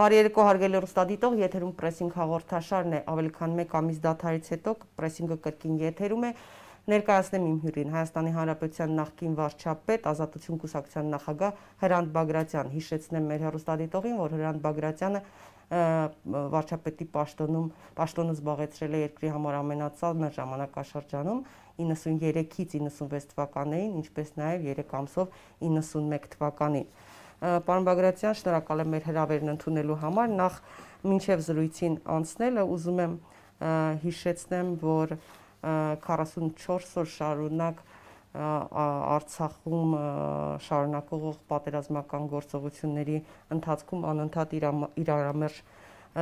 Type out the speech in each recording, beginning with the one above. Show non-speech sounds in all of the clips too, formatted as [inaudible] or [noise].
Բարի երեկո հարգելի ռուստադիտող, եթերում պրեսինգ հաղորդաշարն է, ավելի քան 1 ամիս դաթարից հետո պրեսինգը կրկին եթերում է։ Ներկայացնեմ իմ հյուրին Հայաստանի Հանրապետության նախկին վարչապետ, Ազատություն կուսակցության նախագահ Հրանտ Բագրատյան։ Հիշեցնեմ մեր հեռուստադիտողին, որ Հրանտ Բագրատյանը վարչապետի պաշտոնում պաշտոնը զբաղեցրել է երկրի համար ամենածանր ժամանակաշրջանում 93-ից 96 թվականներին, ինչպես նաև 3 ամսով 91 թվականին։ Պարոն Բագրատյան, շնորհակալ եմ մեր հրավերն ընդունելու համար։ Նախ մինչև զրույցին անցնելը ուզում եմ հիշեցնեմ, որ 44 օր շարունակ Արցախում շարունակող պատերազմական գործողությունների ընթացքում անընդհատ իրարամերժ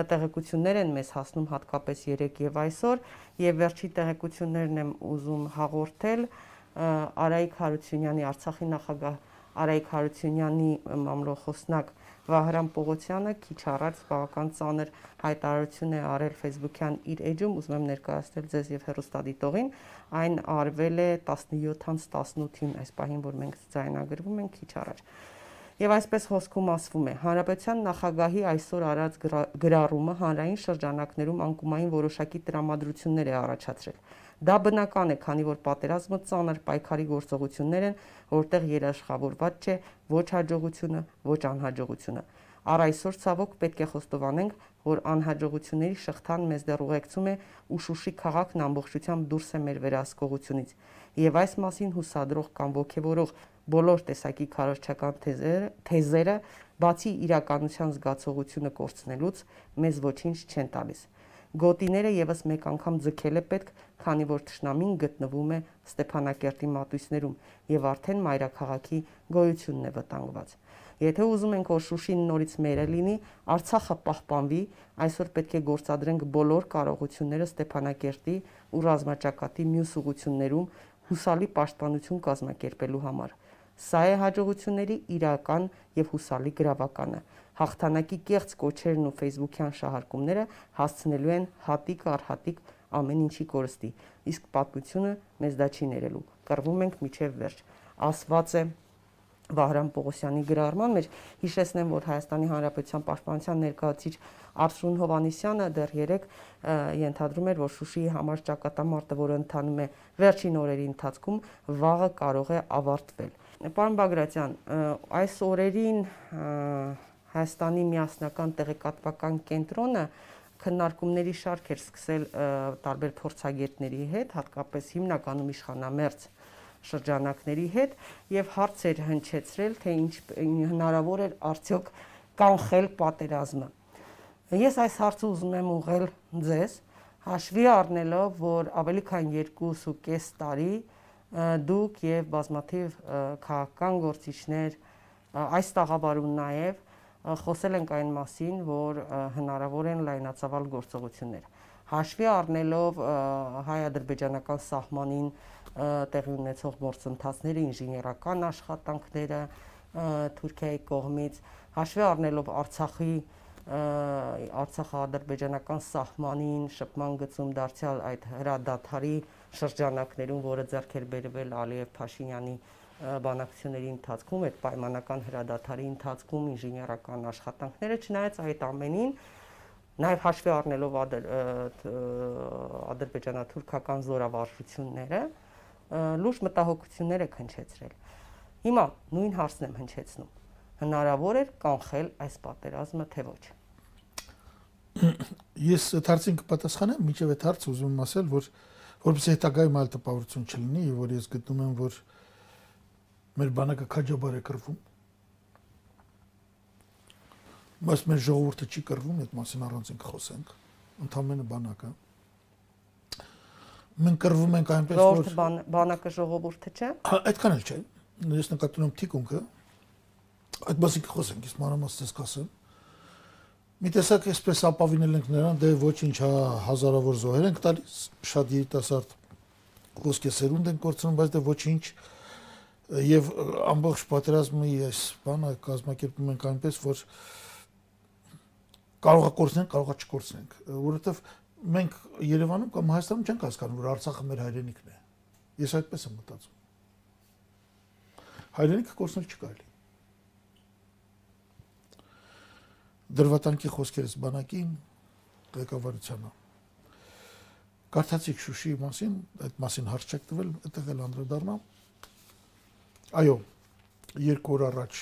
տեղեկություններ են մեզ հասնում հատկապես 3 եւ այսօր եւ վերջի տեղեկություններն եմ ուզում հաղորդել Արայիկ Հարությունյանի Արցախի նախագահ Արայիկ Հարությունյանի մամլոխոսնակ Վահրամ Պողոսյանը քիչ առաջ բավական ծանր հայտարարություն է արել Facebook-յան իր էջում, ուզում եմ ներկայացնել ձեզ եւ հերոստադիտողին, այն արվել է 17-ից 18-ին, այս պահին, որ մենք ձայնագրվում ենք քիչ առաջ։ Եվ այսպես հոսքում ասվում է. Հանրապետության նախագահի այսօր արած գրառումը հանրային շրջանակներում անկումային որոշակի տրամադրություններ է առաջացրել։ Դա բնական է, քանի որ պատերազմը ծանր պայքարի գործողություններ են, որտեղ երաշխավորված չէ ոչ հաջողությունը, ոչ անհաջողությունը։ Առ այսօր ցավոք պետք է խոստովանենք, որ անհաջողությունների շղթան մեզ դեռ ուղեկցում է ու Շուշի քաղաքն ամբողջությամբ դուրս է մեր վերահսկողությունից։ Եվ այս մասին հուսադրող կամ ողջևորող բոլոր տեսակի քարոզչական թեզերը, թեզերը բացի իրականության զգացողությունը կորցնելուց մեզ ոչինչ չեն տալիս։ Գոտիները եւս մեկ անգամ ձգել է պետք, քանի որ ճշնամին գտնվում է Ստեփանակերտի մատույցներում եւ արդեն մայրաքաղաքի գոյությունն է վտանգված։ Եթե ուզում ենք, որ Շուշին նորից մերը լինի, Արցախը պահպանվի, այսօր պետք է գործադրենք բոլոր կարողությունները Ստեփանակերտի ու ռազմաճակատի մյուս ուղություններում հուսալի պաշտպանություն կազմակերպելու համար։ Սա է հաջողությունների իրական եւ հուսալի գրավականը հաղթանակի կեղծ կոչերն ու Facebook-յան շահարկումները հասցնելու են հատիկ առ հատիկ ամեն ինչի կորստի, իսկ պատմությունը մեզ դա չի ներելու։ Կռվում ենք միջև վերջ։ Ասված է Վահրամ Պողոսյանի գրառման մեջ հիշեցնեմ, որ Հայաստանի Հանրապետության Պաշտպանության ներկայացիչ Արսրուն Հովանիսյանը դեռ 3 ենթադրում էր, որ Շուշիի համար ճակատամարտը, որը ընթանում է վերջին օրերի ընթացքում, վաղը կարող է ավարտվել։ Պարոն Բագրատյան, այս օրերին Հայաստանի միասնական տեղեկատվական կենտրոնը քննարկումների շարք էր սկսել տարբեր փորձագետների հետ, հատկապես հիմնականում իշխանամերձ շրջանակների հետ եւ հարցեր հնչեցրել, թե ինչ հնարավոր էր արդյոք կանխել պատերազմը։ Ես այս հարցը ուզում եմ ուղղել ձեզ, հաշվի առնելով, որ ավելի քան 2.5 տարի դուք եւ բազմաթիվ քաղաքական գործիչներ այս տաղավարում նաեւ խոսել ենք այն մասին, որ հնարավոր են լայնածավալ գործողություններ։ Հաշվի առնելով հայ-ադրբեջանական սահմանին տեղի ունեցող գործընթացները, ինժեներական աշխատանքները Թուրքիայի կողմից, հաշվի առնելով Արցախի Արցախա-ադրբեջանական սահմանին շփման գծում դարձյալ այդ հրադադարի շրջանակներում, որը ձեռք էր բերվել Ալիև Փաշինյանի բանակցությունների ընթացքում, այդ պայմանական հրադադարի ընթացքում ինժեներական աշխատանքները, չնայած այդ ամենին նաև հաշվի առնելով ադրբեջանա-թուրքական զորավարժությունները, լուրջ մտահոգություններ է հնչեցրել։ Հիմա նույն հարցն եմ հնչեցնում։ Հնարավոր է կանխել այս պատերազմը, թե ոչ։ Ես այդ հարցին կպատասխանեմ, միջև այդ հարցը ուզում եմ ասել, որ որպես հետագայում այլ տպավորություն չլինի, եւ որ ես գտնում եմ, որ մեր բանակը քաջաբար է կրվում։ Բայց մեր ժողովուրդը չի կրվում, այդ մասին առանցին կխոսենք։ Ընդամենը բանակը։ Մենք կրվում ենք այնպես, որ բանակը ժողովուրդը չէ։ այդքան էլ չէ։ Ես նկատում եմ թիկունքը։ Այդ մասին կխոսենք, իսկ մանրամասնից կասեմ։ Մի տեսակ էսպես ապավինել ենք նրան, դե ոչինչ, հա հազարավոր զոհեր ենք տալիս, շատ երիտասարդ ոսկե սերունդ են կորցնում, բայց դե ոչինչ եւ ամբողջ պատերազմի այս բանը կազմակերպում ենք այնպես, որ կարող է կորցնենք, կարող է չկորցնենք, որովհետեւ մենք Երևանում կամ Հայաստանում չենք հասկանում, որ Արցախը մեր հայրենիքն է։ Ես այդպես եմ մտածում։ Հայրենիքը կորցնել չկարելի։ դրվատանքի խոսքերից բանակին ղեկավարությանը Կարդացիք Շուշիի մասին, այդ մասին հարց չեք տվել, այդտեղ էլ անդրադառնամ։ Այո, երկու օր առաջ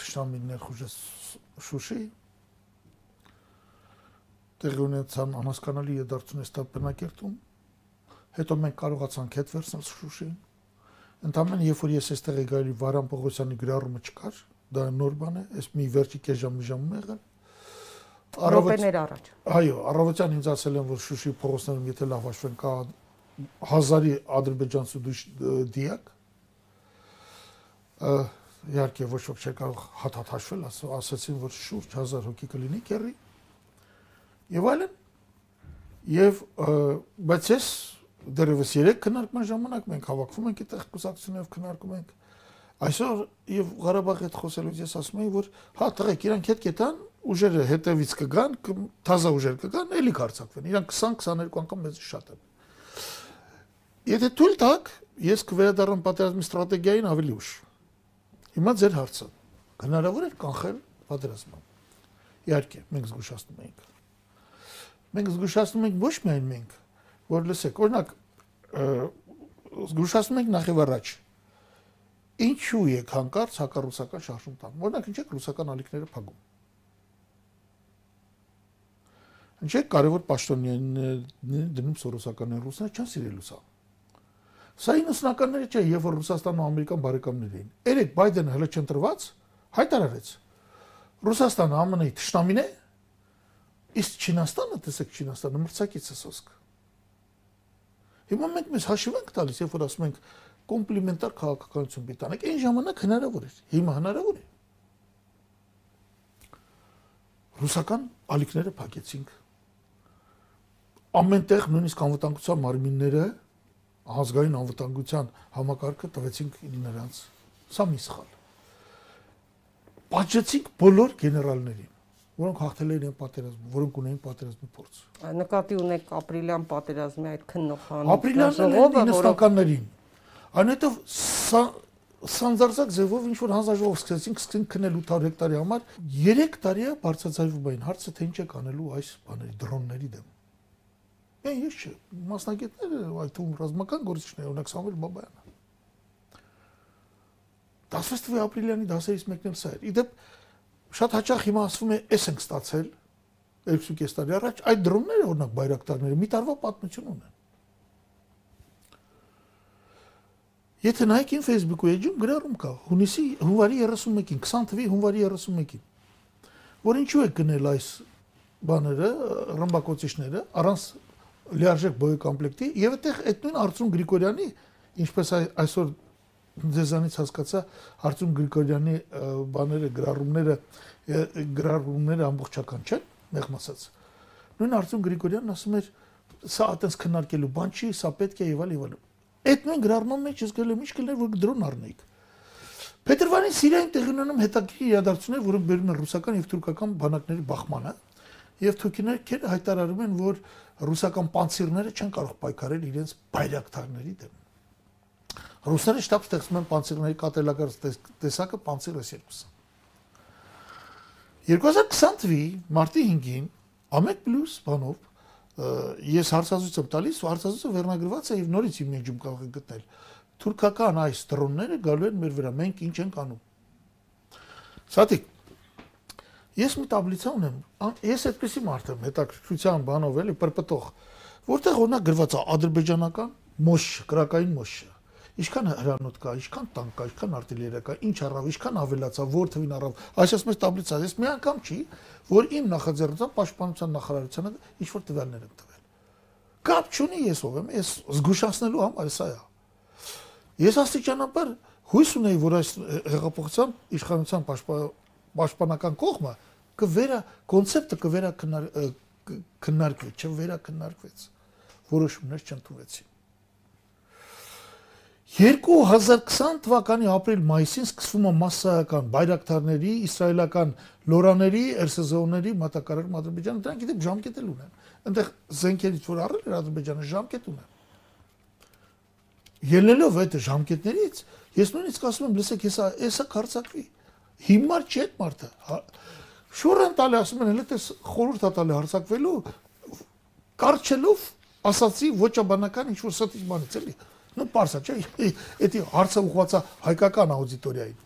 Տշնամին ներխուժեց Շուշի, տեղի ունեցան անհասկանալի եդարձուն Ստեփանակերտում, հետո մենք կարողացանք հետ վերցնել Շուշին։ Ընդամենը երբ որ ես այստեղ եկայի Վարան Պողոսյանի գրառումը չկար, դա նոր բան է, այս մի վերջի կես ժամ մի ժամ եղել Առավոտներ առաջ։ Այո, առավոտյան ինձ ասել են, որ Շուշի փողոցներում եթե լավ հաշվեն կա հազարի ադրբեջանցու դիակ։ Իհարկե ոչ ոք չէր կարող հատ-հատ հաշվել, ասացին, որ շուրջ 1000 հոգի կլինի քերի։ Եվ այլն։ Եվ բայց ես դերևս 3 քննարկման ժամանակ մենք հավաքվում ենք այդտեղ կուսակցություններով քննարկում ենք Այսօր եւ Ղարաբաղի հետ խոսելուց ես ասում եի, որ հա տղեկ իրանք հետ կետան, ուժերը հետևից կգան, թազա ուժեր կգան, էլի կարծակվեն։ Իրանք 20-22 անգամ մեզ շատ են։ Եթե թույլ տաք, ես կվերադառնամ պատերազմի ստրատեգիային ավելի ուշ։ Հիմա ձեր հարցը։ Հնարավոր է կանխել պատերազմը։ Իհարկե, մենք զգուշացնում ենք։ Մենք զգուշացնում ենք ոչ միայն մենք, որ լսեք, օրինակ զգուշացնում ենք նախ եւ առաջ ինչու եք հանկարծ հակառուսական շարժում տանում։ Օրինակ, ինչ եք ռուսական ալիքները փակում։ Ինչ եք կարևոր պաշտոնյաները դնում սորոսականները ռուսները չան սիրելու սա։ Սա 90-ականները չէ, երբ որ Ռուսաստանն ու Ամերիկան բարեկամներ էին։ Երեք Բայդենը հələ չընտրված հայտարարեց։ Ռուսաստանը ԱՄՆ-ի ճշտամին է, իսկ Չինաստանը, տեսեք Չինաստանը մրցակիցը սոսկ։ Հիմա մենք մեզ հաշիվ ենք տալիս, երբ որ ասում ենք կոմպլիմենտար քաղաքականություն պիտի անենք։ Այն ժամանակ հնարավոր էր, հիմա հնարավոր է։ Ռուսական ալիքները փակեցինք։ Ամենտեղ նույնիսկ անվտանգության մարմինները ազգային անվտանգության համակարգը տվեցինք նրանց։ Սա մի սխալ։ Պատժեցինք բոլոր գեներալներին որոնք հաղթել էին պատերազմը, որոնք ունեին պատերազմի փորձ։ Նկատի ունեք ապրիլյան պատերազմի այդ քննոխանության ապրիլյան 90-ականներին Այնուհետև սանձարձակ ձևով ինչ որ հանձնաժողով սկսեցինք սկսենք քնել 800 հեկտարի համար 3 տարի է բարձրացվում այն հարցը թե ինչ է կանելու այս բաների դրոնների դեմ։ Այն ես չէ, մասնագետները, այդ թվում ռազմական գործիչները, օրինակ Սամվել Բաբայանը։ 16 թվականի ապրիլյանի դասերից մեկն էլ սա էր։ Իդեպ շատ հաճախ հիմա ասվում է, էս ենք ստացել 2.5 տարի առաջ, այդ դրոնները օրինակ բայրակտարները մի տարվա պատմություն ունեն։ Եթե նայեք իմ Facebook-ի էջում գրառում կա հունիսի հունվարի 31-ին, 20 թվականի հունվարի 31-ին։ Որ ինչու է գնել այս բաները, ռմբակոծիչները առանց լիարժեք բոյեկոմպլեկտի եւ այդտեղ այդ նույն Արծուն Գրիգորյանի, ինչպես այսօր ձեզանից հասկացա Արծուն Գրիգորյանի բաները, գրառումները, գրառումները ամբողջական չեն, մեղմ ասած։ Նույն Արծուն Գրիգորյանն ասում էր սա այտենց քննարկելու բան չի, սա պետք է եւ այլ։ Այդ նույն գրառման մեջ ես գրել եմ ինչ կլներ որ դրոն առնեիք։ Փետրվարին Սիրիայում տեղի ունենում հետաքրքիր իրադարձություններ, որոնք բերում են ռուսական եւ թուրքական բանակների բախմանը, եւ թուրքիները հայտարարում են, որ ռուսական պանցիրները չեն կարող պայքարել իրենց բայրակտարների դեմ։ Ռուսները շտապ ստեղծում են պանցիրների կատելակար տեսակը պանցիր S2-ը։ 2020 թվականի մարտի 5-ին Ամեկ պլյուս բանով ես հարցազրույց եմ տալիս, հարցազրույցը վերնագրված է եւ նորից իմ մեջում կարող եք գտնել։ Թուրքական այս դրոնները գալու են մեր վրա, մենք ինչ ենք անում։ Սատիկ Ես մի տաբլիցա ունեմ։ Ես այդպեսի մարդ եմ, հետաքրքրության բանով էլի պրպտող, որտեղ օրինակ գրված է ադրբեջանական մոշ, կրակային մոշը ինչքան հրանոթ կա, ինչքան տանկ կա, ինչքան արտիլերիա կա, ինչ առավ, ինչքան ավելացավ, որ թվին առավ։ Այս ասում ես տաբլիցա, ես մի անգամ չի, որ իմ նախաձեռնության պաշտպանության նախարարությանը ինչ որ տվյալներ եմ տվել։ Կապ չունի ես ով եմ, ես զգուշացնելու համար սա է։ Ես աստիճանաբար հույս ունեի, որ այս հեղափոխության իշխանության պաշտպանական կողմը կվերա կոնցեպտը կվերա քննարկվի, չվերա քննարկվեց։ Որոշումներ չընդունվեցին։ 2020 թվականի ապրիլ-մայիսին սկսվում է massայական բայրակտարների, իսրայելական լորաների, RSZO-ների մատակարարում Ադրբեջանը, դրանք գիտեք ժամկետ էլ ունեն։ Այնտեղ զենքերից որ առել էր Ադրբեջանը ժամկետ ունեն։ Ելնելով այդ ժամկետներից, ես նույնիսկ ասում եմ, լսեք, հեսա, հեսա կարծակվի։ Հիմար չէ այդ մարդը։ հա, շուռ են տալի ասում են հենց էս խորհուրդ է տալի հարցակվելու կարճելով ասացի ոչաբանական ինչ որ ստիճ բանից էլի նո parsa չէ [laughs] էդի հարցը ուղղված է հայկական աուդիտորիային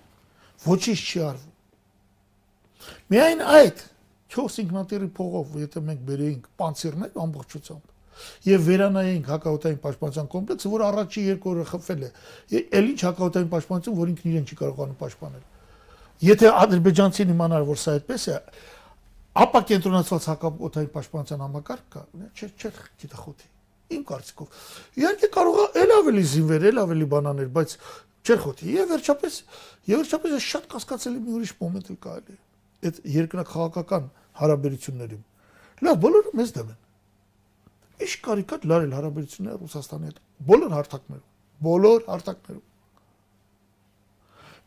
ոչինչ չի արվում միայն այդ 4 ինքնատիրի փողով եթե մենք բերեինք պանցիրներ ամբողջությամբ եւ վերանայենք հակաօտային պաշտպանության կոմպլեքսը, որ առաջի երկու օրը խփվել է։ Էլ ինչ հակաօտային պաշտպանություն, որ ինքն իրեն չի կարողանում պաշտպանել։ Եթե ադրբեջանցին իմանար, որ սա այդպես է, ապա կենտրոնացված հակաօտային պաշտպանության համակարգ կա, չէ, չէ, գիտախոթի։ Իմ կարծիքով։ Իհարկե կարող է ել ավելի զինվեր, ել ավելի բանաներ, բայց չէր խոթի։ Եվ վերջապես, եւ վերջապես շատ կասկածելի մի ուրիշ մոմենտ էլ կա էլի։ Այդ երկրաքաղաքական հարաբերություններում։ Լավ, բոլորը մեզ դեմ են։ Ինչ կարիք կա լարել հարաբերությունները Ռուսաստանի հետ։ Բոլոր հարթակներում, բոլոր հարթակներում։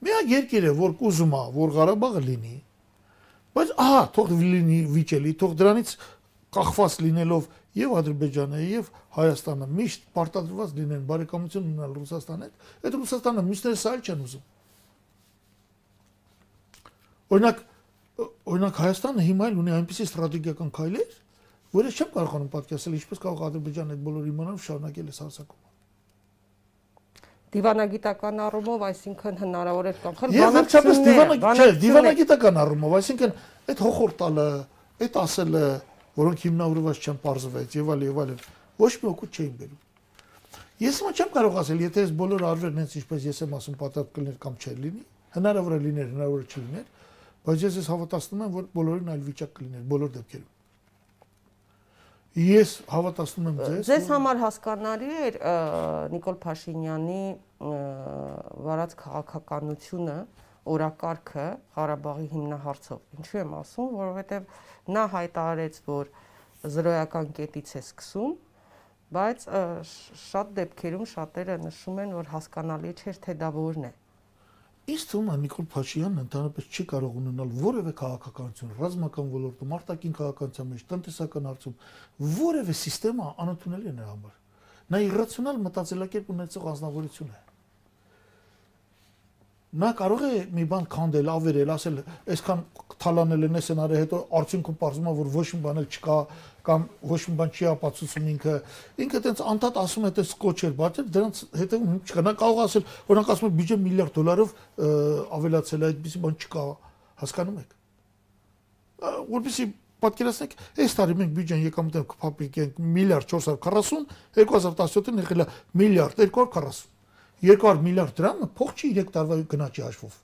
Միակ երկիրը, որ կուզում է, որ Ղարաբաղը լինի, բայց ահա, թող լինի վիճելի, թող դրանից կախված լինելով եւ Ադրբեջանը եւ Հայաստանը միշտ պարտադրված լինեն բարեկամություն ունենալ Ռուսաստանի հետ, այդ Ռուսաստանը մյուսները սա չեն ուզում։ Օրինակ, օրինակ Հայաստանը հիմա էլ ունի այնպիսի ստրատեգիական քայլեր, որը չեմ կարողանում պատկերացնել ինչպես կարող Ադրբեջանը այդ բոլոր իմանալով շարունակել այս հարցակումը։ Դիվանագիտական առումով, այսինքն հնարավոր է կանխել չէ, դիվանագիտական առումով, այսինքն այդ հոխորտալը, այդ ասելը, որոնք հիմնավորված չեն բարձվեց եւ այլ եւ այլն, ոչ մի օգուտ չէին բերում։ Ես մա չեմ կարող ասել, եթե այս բոլոր արվերն հենց ինչպես ես եմ ասում, պատատ կլներ կամ չէ լինի, հնարավոր է լիներ, հնարավոր չլիներ, բայց ես ես հավատացնում եմ, որ բոլորին այլ վիճակ կլիներ բոլոր դեպքերում։ Ես հավատացնում եմ ձեզ։ Ձեզ համար հասկանալի էր Նիկոլ Փաշինյանի վարած քաղաքականությունը, օրակարգը Ղարաբաղի հիմնահարցով։ Ինչու եմ ասում, որովհետև նա հայտարարեց, որ զրոյական կետից է սկսում, բայց շատ դեպքերում շատերը նշում են, որ հասկանալի չէր թե դա որն է։ Ինչ թվում է Նիկոլ Փաշինյանն ընդհանրապես չի կարող ունենալ որևէ քաղաքականություն, ռազմական ոլորտում, արտաքին քաղաքականության մեջ, տնտեսական հարցում որևէ համակարգ անընդունելի է նրա համար։ Նա իրացիոնալ մտածելակերպ ունեցող ազնվորություն է նա կարող է մի բան քանդել, ավերել, ասել, այսքան թալանել են այս հնարը, հետո արդյունքում է, որ ոչ մի բան չկա կամ ոչ մի բան չի ապացուցում ինքը։ Ինքը տենց անդադ ասում է, տես կոչեր, բայց դրանց հետևում չկա։ Նա կարող ասել, օրինակ ասում է բյուջե միլիարդ դոլարով ավելացել է, այդպեսի բան չկա, հասկանում եք։ Որպեսի պատկերացնեք, այս տարի մենք բյուջեն եկամուտը կփափիկ ենք միլիարդ 440, 2017-ին եղել է միլիարդ 240 200 միլիարդ դրամը փող չի 3 տարվա գնաճի հաշվով։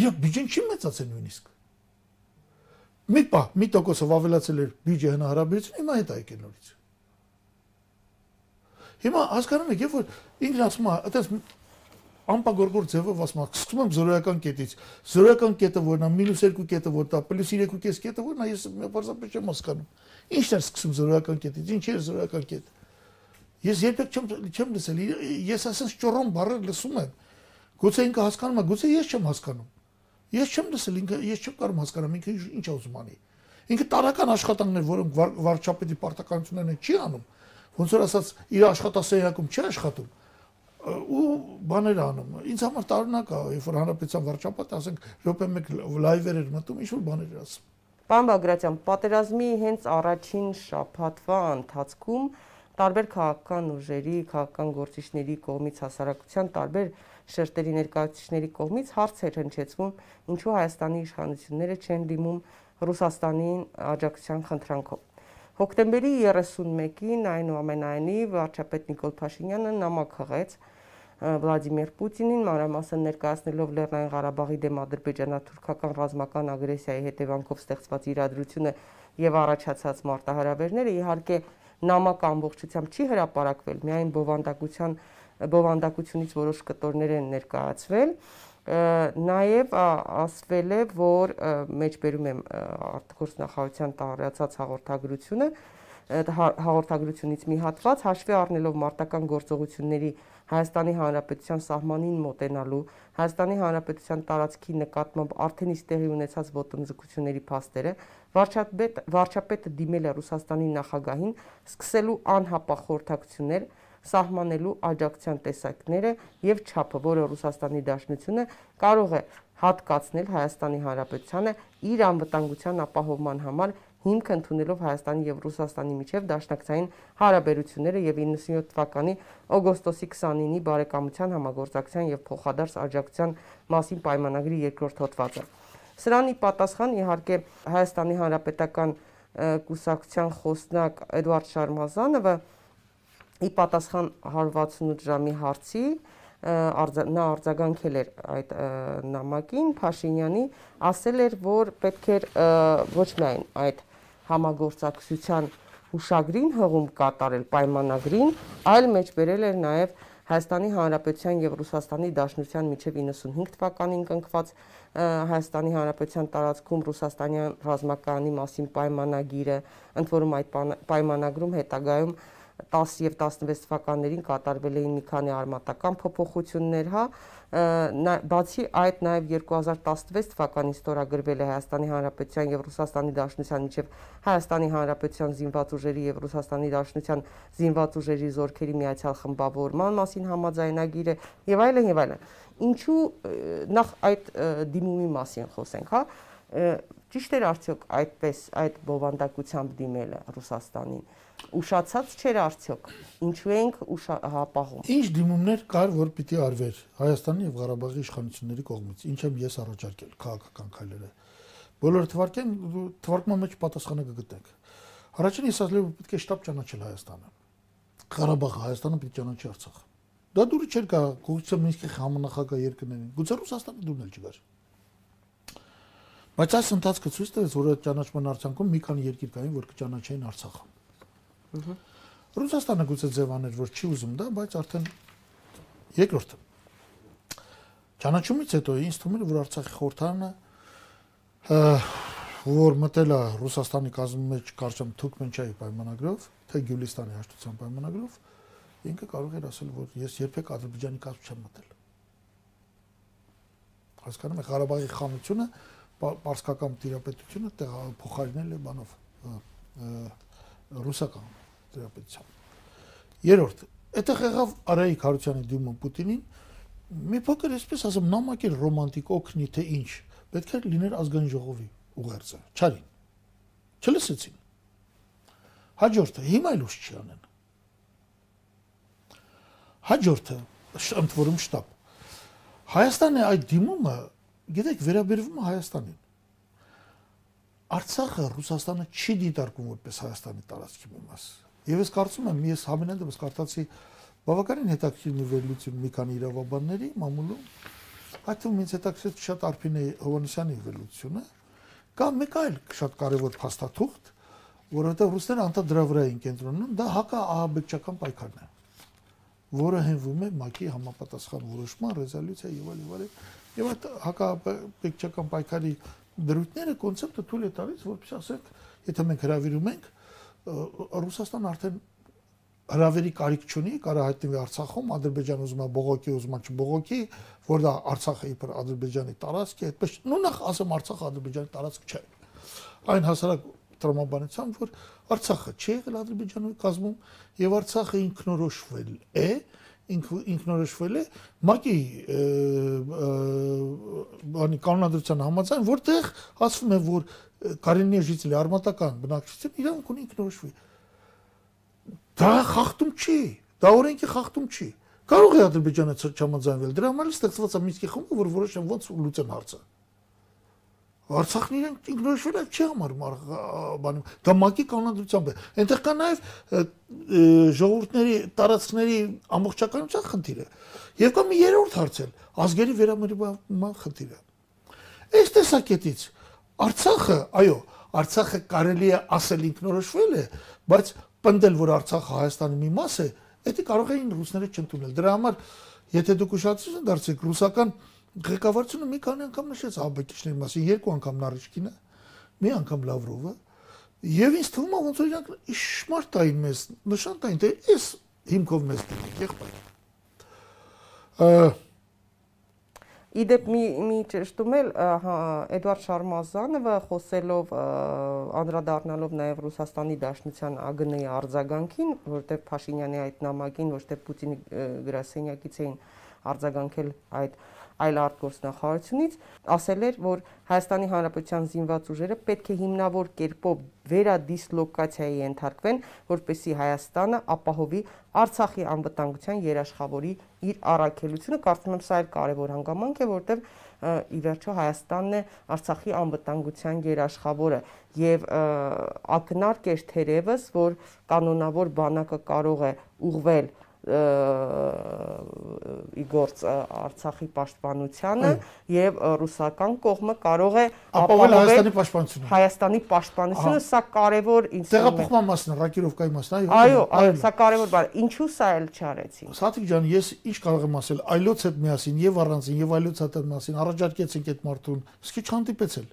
Իրա բյուջեն չի մեծացել նույնիսկ։ Մի պա, մի տոկոսով ավելացել էր բյուջե հնարավորություն, հիմա հետ եկել նորից։ Հիմա հասկանում եք, երբ որ ինքն ասում է, այդպես ամպագորգոր ձևով ասում է, սկսում եմ զորոյական կետից։ Զորոյական կետը որն է, -2 կետը որն է, +3.5 կետը որն է, ես պարզապես չեմ հասկանում։ Ինչն է սկսում զորոյական կետից, ինչ է զորոյական կետը։ Ես երբեք չեմ չեմ լսել։ Ես ասես ճորոն բառը լսում եմ։ Գուցե ինքը հասկանում է, գուցե ես չեմ հասկանում։ Ես չեմ լսել, ինքը ես չեմ կարող հասկանալ ինքը ինչ ուզում անի։ Ինքը տարական աշխատանքներ, որոնք վարչապետի պարտականություններն չի անում, ոնց որ ասած իր աշխատասենյակում չի աշխատում ու բաներ անում։ Ինձ համար տարօրինակ է, երբ որ հանրապետության վարչապետը ասենք րոպե մեկ լայվեր էր մտում, ինչ որ բաներ էր ասում։ Պարոն Բագրատյան, պատերազմի հենց առաջին շաբաթվա ընթացքում տարբեր քաղաքական ուժերի, քաղաքական գործիչների կողմից հասարակության տարբեր շերտերի ներկայացուցիչների կողմից հարցեր հնչեցվում, ինչու Հայաստանի իշխանությունները չեն դիմում Ռուսաստանին աջակցության խնդրանքով։ Հոկտեմբերի 31-ին այնուամենայնիվ վարչապետ Նիկոլ Փաշինյանը նամակ հղեց Վլադիմիր Պուտինին մանրամասն ներկայացնելով Լեռնային Ղարաբաղի դեմ ադրբեջանա-թուրքական ռազմական ագրեսիայի հետևանքով ստեղծված իրադրությունը եւ առաջացած մարտահրավերները իհարկե նամակը ամբողջությամբ չի հրապարակվել, միայն բովանդակության բովանդակությունից որոշ կտորներ են ներկայացվել նաև ասվել է, որ մեջբերում եմ արտգործնախարարության տարածած հաղորդագրությունը հա, հաղորդագրությունից մի հատված հաշվի առնելով մարտական գործողությունների Հայաստանի Հանրապետության սահմանին մոտենալու, Հայաստանի Հանրապետության տարածքի նկատմամբ արդեն իսկ տեղի ունեցած ոտնձգությունների փաստերը, վարչապետ վարչապետը դիմել է Ռուսաստանի նախագահին սկսելու անհապաղ խորհրդակցություններ սահմանելու աջակցության տեսակները եւ չափը, որը Ռուսաստանի Դաշնությունը կարող է հատկացնել Հայաստանի Հանրապետությանը իր անվտանգության ապահովման համար հիմք ընդունելով Հայաստանի եւ Ռուսաստանի միջև դաշնակցային հարաբերությունները եւ 97 թվականի օգոստոսի 29-ի բարեկամության համագործակցության եւ փոխադարձ աջակցության մասին պայմանագրի երկրորդ հոդվածը։ Սրանի պատասխան իհարկե Հայաստանի Հանրապետական կուսակցության խոսնակ Էդվարդ Շարմազանովը ի պատասխան 168 ժամի հարցի նա արձագանքել էր այդ նամակին Փաշինյանի ասել էր որ պետք էր ոչ միայն այդ համագործակցության հուշագրին հողում կատարել պայմանագրին, այլ մեջբերել էր նաև Հայաստանի Հանրապետության եւ Ռուսաստանի Դաշնության միջև 95 թվականին կնքված Հայաստանի Հանրապետության տարածքում ռուսաստանյան ռազմակայանի մասին պայմանագիրը, ընդ որում այդ պայմանագրում հետագայում 10 եւ 16 թվականներին կատարվել էին մի քանի արմատական փոփոխություններ, հա, բացի այդ նաև 2016 թվականին ստորագրվել է Հայաստանի Հանրապետության եւ Ռուսաստանի Դաշնության միջև Հայաստանի Հանրապետության զինված ուժերի եւ Ռուսաստանի Դաշնության զինված ուժերի զորքերի միացյալ խմբավորման մասին համաձայնագիրը եւ այլն եւ այլն։ Ինչու նախ այդ դիմումի մասին խոսենք, հա ճիշտ էր արդյոք այդպես այդ բովանդակությամբ դիմելը Ռուսաստանին ուշացած չէր արդյոք ինչու ենք հապաղում ինչ դիմումներ կար որ պիտի արվեր Հայաստանի եւ Ղարաբաղի իշխանությունների կողմից ինչ եմ ես առաջարկել քաղաքական քայլերը բոլորը թվարկեն թվարկման մեջ պատասխանը կգտնեք առաջին ես ասել եմ պետք է շտապ ճանաչել Հայաստանը Ղարաբաղը Հայաստանը պիտի ճանաչի Արցախը դա դուրը չէր գա գուցե Մինսկի համանախագահ երկրներին գուցե Ռուսաստանը դուրն էլ չգար Բայց այս ընթացքը ցույց տվեց, որ այդ ճանաչման արդյունքում մի քանի երկիր կային, որ կճանաչեին Արցախը։ Ռուսաստանը գուցե ձևաներ, որ չի ուզում դա, բայց արդեն երկրորդը։ Ճանաչումից հետո ինձ թվում էր, որ Արցախի խորհրդարանը որ մտել է Ռուսաստանի կազմի մեջ կարճամ Թուրքմենչայի պայմանագրով, թե Գյուլիստանի հաշտության պայմանագրով, ինքը կարող էր ասել, որ ես երբեք Ադրբեջանի կազմ չեմ մտել։ Հասկանում եք Ղարաբաղի խանությունը, պարսկական տիրապետությունը փոխարինել է բանով ռուսական տերապետությամբ։ Երորդ, այդտեղ եղավ Արայիկ Հարությունյանի դիմում Պուտինին մի փոքր այսպես ասեմ նամակել ռոմանտիկ օգնի թե ինչ պետք է լիներ ազգային ժողովի ուղերձը չարին չլսեցին հաջորդը հիմա էլ ուշ չի անեն հաջորդը ընդ որում շտապ Հայաստանի այդ դիմումը գիտեք վերաբերվում է Հայաստանին Արցախը Ռուսաստանը չի դիտարկում որպես Հայաստանի տարածքի մաս։ Եվ ես կարծում եմ, ես համենայնդեպս կարդացի բավականին հետաքրքիր մի վերլուծություն մի քանի իրավաբանների մամուլում, այդ թվում ինձ հետաքրքրեց շատ Արփինե Հովանեսյանի վերլուծությունը, կամ մեկ այլ շատ կարևոր փաստաթուղթ, որովհետև ռուսները անդա դրա վրա են կենտրոնում, դա հակա ահաբեկչական պայքարն է որը հենվում է ՄԱԿ-ի համապատասխան որոշման ռեզոլյուցիա եւ այլ եւ այլ եւ այդ հակաբեկչական պայքարի դրույթները կոնցեպտը թույլ է տալիս, որպես ասենք, եթե մենք հravirում ենք, Ռուսաստան արդեն հravirի կարիք չունի, կարա հայտնվի Արցախում, Ադրբեջանը ուզում է բողոքի, ուզում է չբողոքի, որ դա Արցախը իբր Ադրբեջանի տարածք է, այդպես նույնախ ասեմ Արցախը Ադրբեջանի տարածք չէ։ Այն հասարակ տրամաբանությամբ, որ Արցախը չի եղել Ադրբեջանի կազմում եւ Արցախը ինքնորոշվել է, ինքնորոշվել է ՄԱԿ-ի բանի կանոնադրության համաձայն, որտեղ ասվում է, որ Կարենի ժիծելի արմատական բնակչություն իրավունք ունի ինքնորոշվի։ Դա խախտում չի, դա օրենքի խախտում չի։ Կարող է Ադրբեջանը չհամաձայնվել։ Դրա համար ստեղծված է Մինսկի խումբը, որ որոշեն ոնց լուծեն հարցը։ Արցախն իրենք ինքնորոշվել է չի համարում բանում։ Դա մակի կանոնադրությամբ է։ Այնտեղ կա նաև ժողովուրդների տարածքների ամբողջականության խնդիրը։ Եվ կա մի երրորդ հարց էլ՝ ազգերի վերամրման խնդիրը։ Այս տեսակետից Արցախը, այո, Արցախը կարելի է ասել ինքնորոշվել է, բայց պնդել, որ Արցախը Հայաստանի մի մաս է, դա կարող էին ռուսները չընդունել։ Դրա համար, եթե դուք ուշադրություն դարձեք, ռուսական ղեկավարությունը մի քանի անգամ նշեց ԱԲԿ-ների մասին, երկու անգամ Նարիշկինը, մի անգամ Լավրովը, եւ ինձ թվում է ոնց որ իրանք իշմարտ տային մեզ, նշան տային, թե էս հիմքով մեզ դիմեք, եղբայր։ Իդեպ մի մի ճշտում էլ հա Էդվարդ Շարմազանովը խոսելով անդրադառնալով նաև Ռուսաստանի Դաշնության ԱԳՆ-ի արձագանքին, որտեղ Փաշինյանի այդ նամակին, ոչ թե Պուտինի գրասենյակից էին արձագանքել այդ այլ արտգործնախարարությունից ասել էր, որ Հայաստանի Հանրապետության զինված ուժերը պետք է հիմնավոր կերպով վերադիսլոկացիայի ենթարկվեն, որպեսզի Հայաստանը ապահովի Արցախի անվտանգության երաշխավորի իր առաքելությունը։ Կարծում եմ սա էլ կարևոր հանգամանք է, որտեղ ի վերջո Հայաստանն է Արցախի անվտանգության երաշխավորը եւ ակնարկ էր թերևս, որ կանոնավոր բանակը կարող է ուղվել իգործ Արցախի պաշտպանությանը եւ ռուսական կողմը կարող է ապահովել Հայաստանի պաշտպանությունը։ Հայաստանի պաշտպանությունը սա կարևոր ինձ տեղափոխման մասն ռակիրովկայի մասն այո։ Այո, այո, սա կարևոր բան։ Ինչու սա էլ չարեցին։ Սաթիկ ջան, ես ինչ կարող եմ ասել, այլոց հետ միասին եւ առանձին եւ այլոց հետ միասին առաջարկեցինք այդ մարդուն, իսկ չհանդիպեցել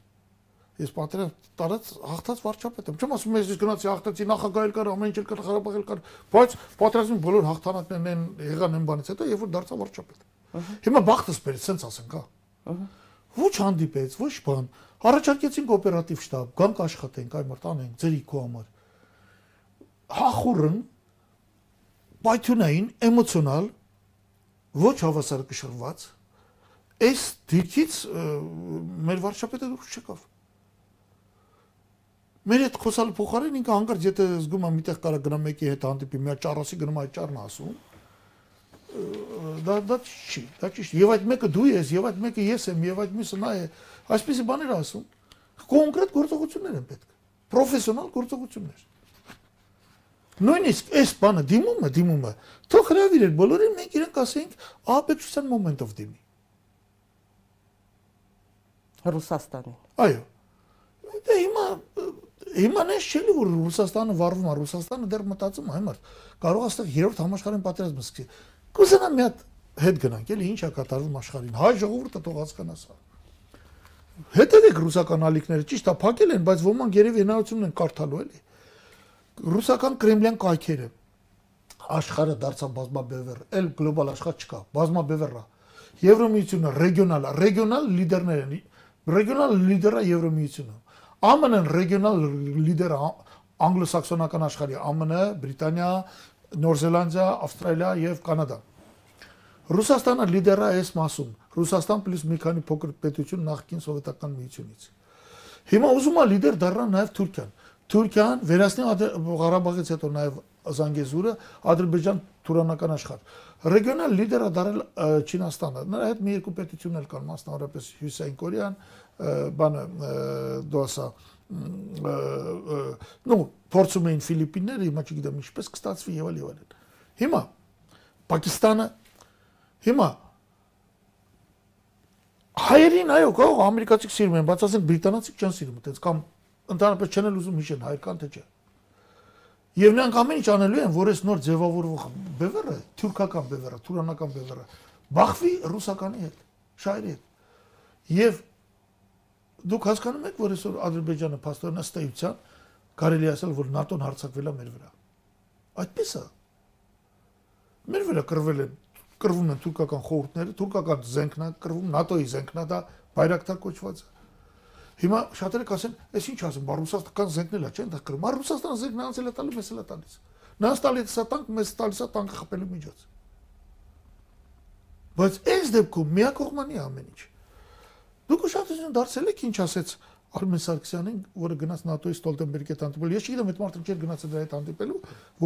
Ես պատերազմ տարած հաղթած վարչապետ եմ։ Չեմ ասում ես գնացի հաղթեցի նախագահել կար, ամեն ինչ կար, Ղարաբաղել կար, բայց պատերազմի բոլոր հաղթանակներն են եղան այն բանից հետո, երբ որ դարձա վարչապետ։ Հիմա բախտս բերեց, սենց ասենք, հա։ Ոչ հանդիպեց, ոչ բան։ Առաջարկեցինք օպերատիվ շտաբ, գանք աշխատենք, այ մարդ անենք, ձերի քո համար։ Հախուրն պայթյունային, էմոցիոնալ, ոչ հավասարակշռված այս դիրքից մեր վարչապետը դուրս չեկավ մեր այդ խոսալու փոխարեն ինքը հանկարծ եթե զգում է միտեղ կարա գնա մեկի հետ հանդիպի, մի ճառասի գնում այդ ճառն ասում, դա դա չի, դա ճիշտ։ Եվ այդ մեկը դու ես, եւ այդ մեկը ես եմ, եւ այդ մյուսը նա է։ Այսպեսի բաներ ասում։ Կոնկրետ գործողություններ են պետք։ Պրոֆեսիոնալ գործողություններ։ Նույնիսկ այս բանը դիմում է, դիմում է։ Թող հրավիրել բոլորին մենք իրենք ասենք ահաբեկչության մոմենտով դիմի։ Ռուսաստանին։ Այո։ Դե հիմա Հիմա նես չէ՞ որ Ռուսաստանը վառվում է, Ռուսաստանը դեռ մտածում է, հիմար կարող է այստեղ երրորդ համաշխարհային պատերազմը սկսի։ Կուզենա մի հատ հետ գնանք, էլի ի՞նչ է կատարվում աշխարհին։ Հայ ժողովուրդը թող հասկանա սա։ Հետևեք ռուսական ալիքները, ճիշտ է, փակել են, բայց ոմանք երևի հնարավորություն են կարդալու էլի։ Ռուսական կրեմլյան կայքերը աշխարհը դարձավ բազմաբևեռ, էլ գլոբալ աշխարհ չկա, բազմաբևեռ է։ Եվրոմիությունը ռեգիոնալ է, ռեգիոնալ լիդերներ են։ Ռեգիոնալ լիդերը Եվրոմիությունը ԱՄՆ-ն ռեգիոնալ լիդերը անգլոսաքսոնական աշխարհի ԱՄՆ, Բրիտանիա, Նոր Զելանդիա, Ավստրալիա եւ Կանադա։ Ռուսաստանը լիդերը է այս մասում։ Ռուսաստան պլյուս մի քանի փոքր պետություն նախկին սովետական միությունից։ Հիմա ուզում է լիդեր դառնա նաեւ Թուրքիան։ Թուրքիան վերացնի Ղարաբաղից հետո նաեւ Զանգեզուրը, Ադրբեջան թուրանական աշխարհ։ Ռեգիոնալ լիդերը դարել Չինաստանը։ Նրա հետ մի երկու պետություններ կան, մասնավորապես Հյուսային Կորեան, բանը դասա նո փորձում էին Ֆիլիպինները, հիմա չգիտեմ ինչպես կստացվի եւ այլ եւ այլն։ Հիմա Պակիստանը հիմա հայերին այո կարող ամերիկացիք սիրում են, բայց ասենք բրիտանացիք չեն սիրում, այդպես կամ ընդհանրապես չեն ուզում հիշեն հայկան թե չէ։ Եվ նրանք ամեն ինչ անելու են, որ այս նոր ձևավորվող բևերը, թուրքական բևերը, թուրանական բևերը, բախվի ռուսականի հետ, շահերի հետ։ Եվ դուք հասկանում եք, որ այսօր Ադրբեջանը փաստորեն ըստ էության կարելի ասել, որ ՆԱՏՕ-ն հարձակվել է մեր վրա։ Այդպես է։ Մեր վրա կրվել են կրվում են թուրքական խորհուրդները, թուրքական զենքն է կրվում, ՆԱՏՕ-ի զենքն է դա բայրակտար կոչված Հիմա շատերը կասեն, «Էս ինչ ասում, բա ռուսաստան զենքն էլ է, չէ՞, դա կրում։ Բա Ռուսաստանը զենքն անցել է տալու, մեզ էլ է տալիս։ Նրանց տալիս է տանկ, մեզ տալիս է տանկը խփելու միջոց։ Բայց այս դեպքում միակողմանի ամեն ինչ։ Դուք ուշադրություն դարձել եք ինչ ասեց Արմեն Սարգսյանին, որը գնաց ՆԱՏՕ-ի Ստոլտենբերգի հետ հանդիպել։ Ես չգիտեմ այդ մարդը չէր գնացել դրա հետ հանդիպելու,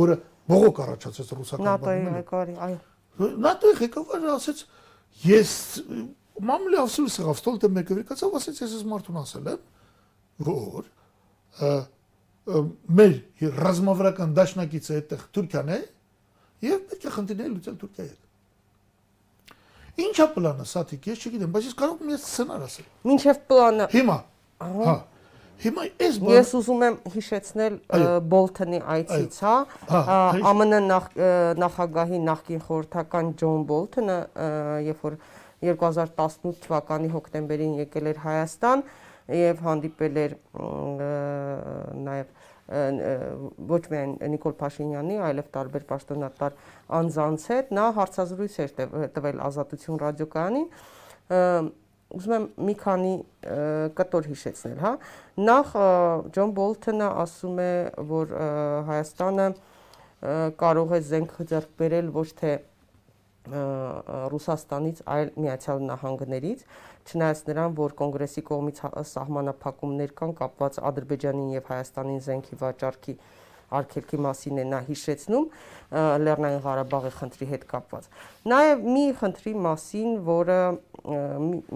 որը բողոք առաջացրեց ռուսական բանը։ ՆԱՏՕ-ի ղեկավարի, այո։ ՆԱՏՕ-ի ղեկավարը ասեց, ես մամլի ավսուլս եղավ Ստոլտենբերգը վրկացավ, ասեց ես այս մարդուն ասել եմ, որ մեր ռազմավարական դաշնակիցը այդտեղ Թուրքիան է եւ պետք է խնդիրներ լուծել Թուրքիայի հետ։ Ինչա պլանը, Սաթիկ, ես չգիտեմ, բայց ես կարող եմ ես սցենար ասել։ Մինչև պլանը։ Հիմա։ Հա։ Հիմա այս բանը Ես ուզում եմ հիշեցնել Բոլթոնի այցից, հա, ԱՄՆ նախ նախագահի նախկին խորհրդական Ջոն Բոլթոնը, երբ որ 2018 թվականի հոկտեմբերին եկել էր Հայաստան եւ հանդիպել էր նաեւ ոչ միայն Նիկոլ Փաշինյանի, այլև տարբեր պաշտոնատար անձանց հետ նա հարցազրույց էր տվել Ազատություն ռադիոկայանին ուզում եմ մի քանի կտոր հիշեցնել, հա։ Նախ Ջոն Բոլթոնը ասում է, որ Հայաստանը կարող է զենք ձեռք բերել ոչ թե Ռուսաստանից, այլ Միացյալ Նահանգներից, չնայած նրան, որ կոնգրեսի կողմից սահմանափակումներ կան կապված Ադրբեջանին եւ Հայաստանին զենքի վաճառքի արգելքի մասին է նա հիշեցնում Լեռնային Ղարաբաղի խնդրի հետ կապված։ Նաև մի խնդրի մասին, որը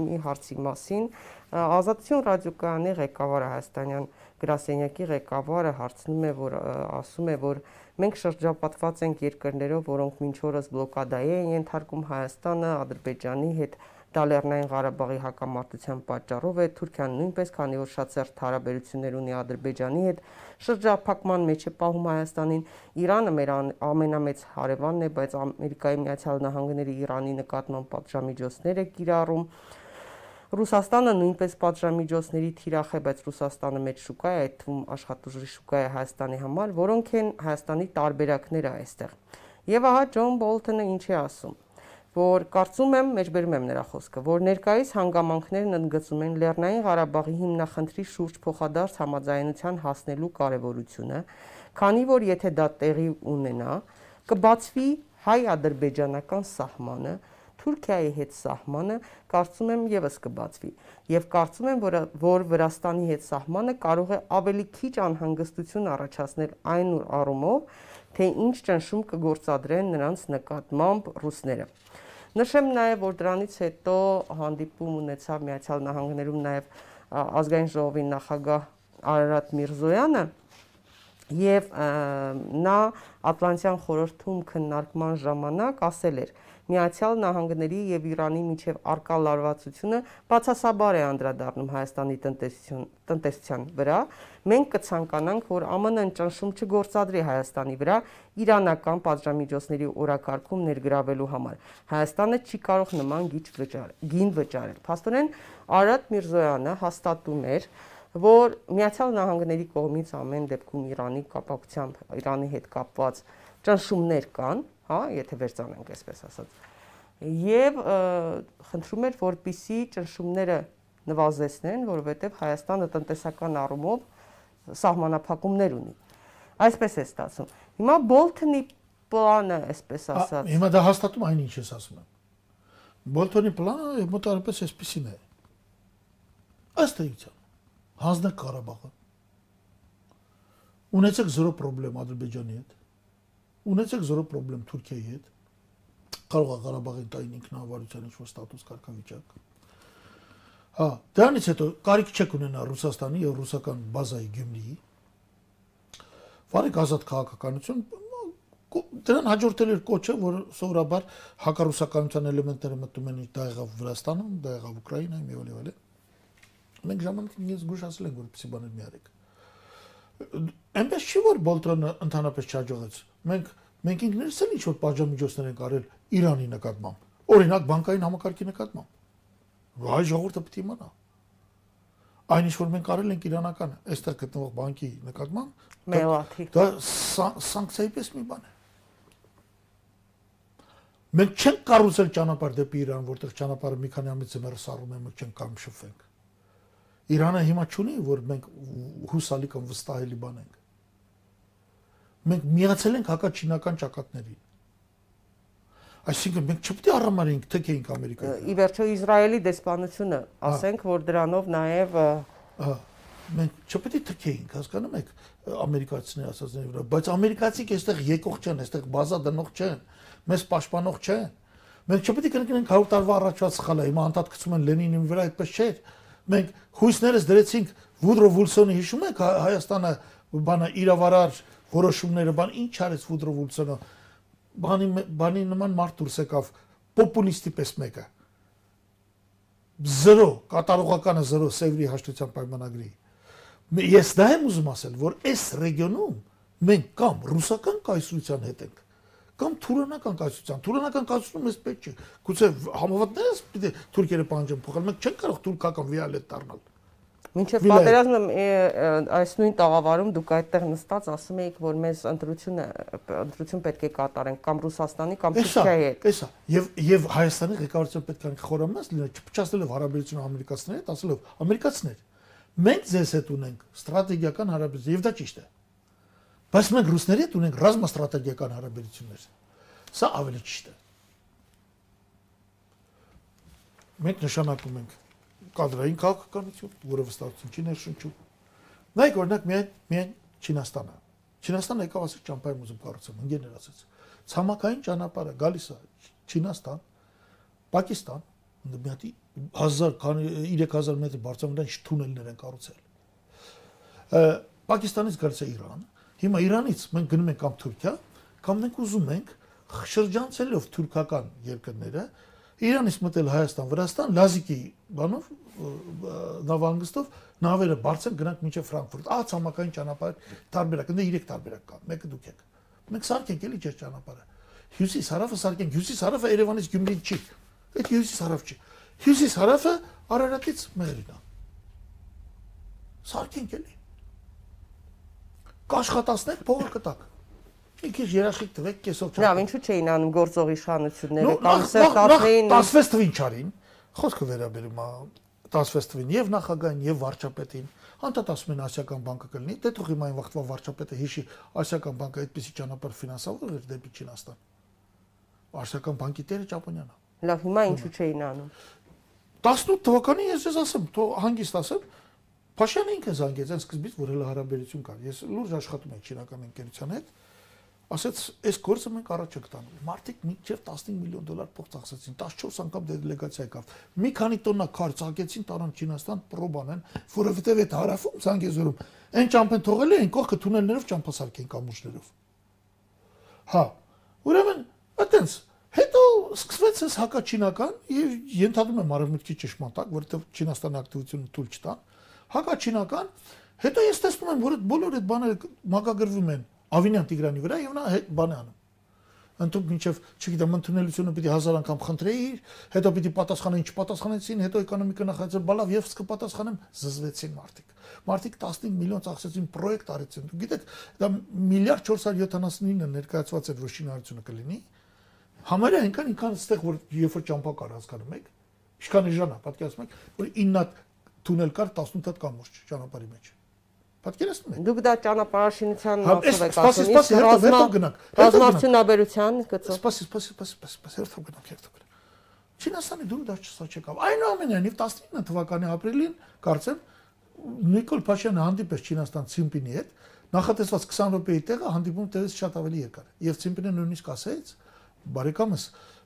մի հարցի մասին Ազատություն ռադիոկայանի ղեկավարը Հայաստանյան գրասենյակի ղեկավարը հարցնում է, որ ասում է, որ մենք շրջապատված ենք երկրներով, որոնք մինչ օրս բլոկադայի են ենթարկում Հայաստանը, Ադրբեջանի հետ Դա Լեռնային Ղարաբաղի հակամարտության պատճառով է Թուրքիան նույնպես, քանի որ շատ ծերտ հարաբերություններ ունի Ադրբեջանի հետ, շրջափակման մեջ է պահում Հայաստանին։ Իրանը մեր ամենամեծ հարևանն է, բայց Ամերիկայի Միացյալ Նահանգները Իրանի նկատմամբ պատժամիջոցներ է կիրառում։ Ռուսաստանը նույնպես պատժամիջոցների թիրախ է, բայց Ռուսաստանը մեծ շուկա է, այդ թվում աշխատուժի շուկա է Հայաստանի համար, որոնք են Հայաստանի տարբերակները այստեղ։ Եվ ահա Ջոն Բոլթոնը ինչ է ասում որ կարծում եմ, մեջբերում եմ նրա խոսքը, որ ներկայիս հանգամանքներն ընդգծում են Լեռնային Ղարաբաղի հիմնախնդրի շուրջ փոխադարձ համաձայնության հասնելու կարևորությունը, քանի որ եթե դա տեղի ունենա, կբացվի հայ-ադրբեջանական սահմանը, Թուրքիայի հետ սահմանը կարծում եմ եւս կբացվի եւ կարծում եմ որ որ Վրաստանի հետ սահմանը կարող է ավելի քիչ անհանգստություն առաջացնել այն առումով թե ինչ ճնշում կգործադրեն նրանց նկատմամբ ռուսները Նշեմ նաև, որ դրանից հետո հանդիպում ունեցավ Միացյալ Նահանգներում նաև ազգային ժողովի նախագահ Արարատ Միրզոյանը եւ նա Ատլանտյան խորհրդում քննարկման ժամանակ ասել էր Միացյալ Նահանգների եւ Իրանի միջև արկա լարվածությունը բացասաբար է անդրադառնում Հայաստանի տնտեսություն տնտեսության վրա։ Մենք կցանկանանք, որ ԱՄՆ-ն ճնշում չգործադրի Հայաստանի վրա իրանական պատժամիջոցների օրակարգում ներգրավելու համար։ Հայաստանը չի կարող նման գիչ վճար, գին վճարել։ Փաստորեն Արադ Միրզոյանը հաստատում էր, որ Միացյալ Նահանգների կողմից ամեն դեպքում Իրանի կապակցությամբ Իրանի հետ կապված ճնշումներ կան, հա, եթե վերցանենք այսպես ասած։ Եվ խնդրում էր, որպիսի ճնշումները նվազեցնեն, որովհետև Հայաստանը տնտեսական առումով սահմանափակումներ ունի։ Այսպես է ստացվում։ Հիմա Բոլթոնի պլանը, այսպես ասած։ Հիմա դա հաստատում այն ինչ ես ասում եմ։ Բոլթոնի պլանը մոտարապես այսպեսին է։ Ըստ էության հանձնեք Ղարաբաղը։ Ունեցեք 0 խնդրեմ Ադրբեջանի հետ ունեցեք զորո խնդրեմ Թուրքիայի հետ։ Կարող է Ղարաբաղին տային ինքնավարության ինչ-որ ստատուս կարգավիճակ։ Հա, դրանից հետո կարիք չեք ունենա Ռուսաստանի եւ ռուսական բազայի Գյումրիի։ Վարեք ազատ քաղաքականություն դրան հաջորդել էր կոչը, որ սովորաբար հակառուսականության էլեմենտները մտնում են դա եղավ Վրաստանում, դա եղավ Ուկրաինայում եւ այլն։ Մենք ժամանակին ես զգուշացել ենք, որպեսի բաներ մի արեք այնպես չի որ Բոլտրոնը ընդհանրապես չհաջողեց։ Մենք մենք ինքներս էլ ինչ-որ պատժամիջոցներ ենք արել Իրանի նկատմամբ։ Օրինակ բանկային համակարգի նկատմամբ։ Հայ ժողովուրդը պետք է իմանա։ Այն ինչ որ մենք արել ենք իրանականը, այստեղ գտնվող բանկի նկատմամբ, Դա սանկցիայի պես մի բան է։ Մենք չենք կառուցել ճանապարհ դեպի Իրան, որտեղ ճանապարհը մի քանի ամիս ծմերը սառում է, մենք չենք կարող շփվենք։ Իրանը հիմա չունի, որ մենք հուսալի կամ վստահելի բան ենք։ Մենք միացել ենք հակաչինական ճակատներին։ Այսինքն մենք չպետք է առամարենք թքեինք Ամերիկայի։ Ի վերջո Իսրայելի դեսպանությունը, ասենք, որ դրանով նաև մենք չպետք է թքեինք, հասկանում եք, ամերիկացիների ասածների վրա, բայց ամերիկացիք այստեղ եկող չեն, այստեղ բազա դնող չեն, մեզ պաշտպանող չեն։ Մենք չպետք է կրկնենք 100 տարվա առաջվա սխալը, հիմա անդադ գցում են Լենինի վրա, այդպես չէ մենք հույսներս դրեցինք Վուդրո Վուլսոնի հիշում եք Հայաստանը բանը իրավարար որոշումները բան ինչ արեց Վուդրո Վուլսոնը բանի բանի նման մարդ դուրս եկավ պոպուլիստի պես մեկը 0 կատարողականը 0 Սևրի հաշտության պայմանագրի ես դա եմ ուզում ասել որ այս ռեգիոնում մենք կամ ռուսական կայսրության հետ ենք կամ թուրանական կայսրության։ Թուրանական կայսրությունը մեզ պետք չէ։ Գուցե համավատներս պիտի թուրքերը պահանջեն փոխել, մենք չենք կարող թուրքական վիալետ դառնալ։ Մինչև պատերազմը այս նույն տաղավարում դուք այդտեղ նստած ասում էիք, որ մեզ ընտրությունը ընտրություն պետք է կատարենք կամ Ռուսաստանի կամ Թուրքիայի հետ։ Էսա, եւ եւ Հայաստանի ղեկավարությունը պետք է խորամաս լինել, չփչացնելով հարաբերությունը ամերիկացիների հետ, ասելով ամերիկացիներ մենք ձեզ հետ ունենք ստրատեգիական հարաբերություն եւ դա ճիշտ է։ Բայց մենք ռուսների հետ ունենք ռազմաստրատեգիական հարաբերություններ։ Սա ավելի ճիշտ է։ Մենք նշանակում ենք կադրային քաղաքականություն, որը վստահություն չի ներշնչում։ Նայեք օրինակ միայն միայն Չինաստանը։ Չինաստանը եկավ ասեց ճամփայի մուզում կառուցում, ընկերներ ասեց։ Ցամաքային ճանապարհը գալիս է Չինաստան, Պակիստան, մի հատի 1000 3000 մետր բարձրամասն թունելներ են կառուցել։ Պակիստանից գալիս է Իրան։ Հիմա Իրանից մենք գնում ենք կամ Թուրքիա, կամ մենք ուզում ենք շրջանցելով թուրքական երկրները Իրանից մտել Հայաստան, Վրաստան, Լազիկի բանով նավանգստով նավերը բարձր գնանք մինչև Ֆրանկֆուրտ։ Ահա ցամաքային ճանապարհ տարբերակ, ընդ 3 տարբերակ կա, մեկը դուք եք։ Մենք սարքենք էլի ջեր ճանապարհը։ Հյուսիս հարավը սարքենք, հյուսիս հարավը Երևանից Գյումրին չի։ Այդ հյուսիս հարավ չի։ Հյուսիս հարավը Արարատից մերին է։ Սարքենք էլի։ Կաշխատացնենք փողը կտակ։ Մի քիչ երաշխիք տվեք կեսով չափ։ Լավ, ինչու չէին անում գործող իշխանությունները կամ սերտացներին 16 թվին չարին։ Խոսքը վերաբերում է 16 թվին եւ նախագահին եւ վարչապետին անդադ ասում են ասիական բանկը կլինի դե թող հիմա այն վաղտվա վարչապետը հիշի ասիական բանկը այդպեսի ճանապարհ ֆինանսավորել էր դեպի Չինաստան ասիական բանկի տերը ճապոնիան է լավ հիմա ինչու չէին անում 18 թվականին ես ես ասեմ թող հանգիստ ասեմ Փաշյանը ինքը զանգեց այն սկզբից որ հələ հարաբերություն կար ես լուրջ աշխատում եմ չինական ընկերության հետ ասեց այս գործը մենք առաջ տանում մարդիկ մինչև 15 միլիոն դոլար փող ծախսեցին 14 անգամ դելեգացիա եկավ մի քանի տոննա քար ծաղկեցին տարան Չինաստան պրոբան են որովհետև այդ հարավում Զանգեզուրում այն ճամփեն թողել են կողքը թունելներով ճամփասարք են կամուրջներով հա ուրեմն այտենց հետո սկսվեց այս հակաչինական եւ ենթադրում եմ արևմուտքի ճշմարտակ որովհետև Չինաստանի ակտիվությունը թույլ չտան հակաչինական հետո ես տեսնում եմ որ այդ բոլոր այդ բաները մագագրվում են Ավինյան Տիգրանի վրա եւ նա բան է անում։ Ընտուք մինչև, չգիտեմ, ընդունելությունը պիտի 1000 անգամ խնդրեի, հետո պիտի պատասխանեն, չպատասխանեցին, հետո էկոնոմիկա նախաձեռ բալավ եւ սկսկը պատասխանեմ, զզվեցին մարդիկ։ Մարդիկ 15 միլիոն ծախսեցին պրոյեկտ արեցին։ Դուք գիտեք, դա միլիարդ 479-ը ներկայացված էր, որ շինարարությունը կլինի։ Համարյա այնքան ինքան ստեղ որ երբ որ ճամփա կար հասկանում եք, ինչքան էժան է, պատկերացնում եք, որ 9 հատ թունել կար 18 հատ կամուրջ ճանապարհի մեջ։ Պատկերացնում եք։ Դուք դա ճանապարհաշինության հա, մասով եք ասում, իսկ հետո գնանք։ Ռազմարտունաբերության գծով։ Սպասի, սպասի, սպասի, սպասի, հետո գնանք, հետո գնանք։ Չինաստանի դուրը դա չսա չեկավ։ Այնուամենայնիվ 19 թվականի ապրիլին կարծեմ Նիկոլ Փաշյանը հանդիպեց Չինաստան Ցիմպինի հետ, նախատեսված 20 րոպեի տեղը հանդիպում տևեց շատ ավելի երկար։ Եվ Ցիմպինը նույնիսկ ասեց. բարեկամս,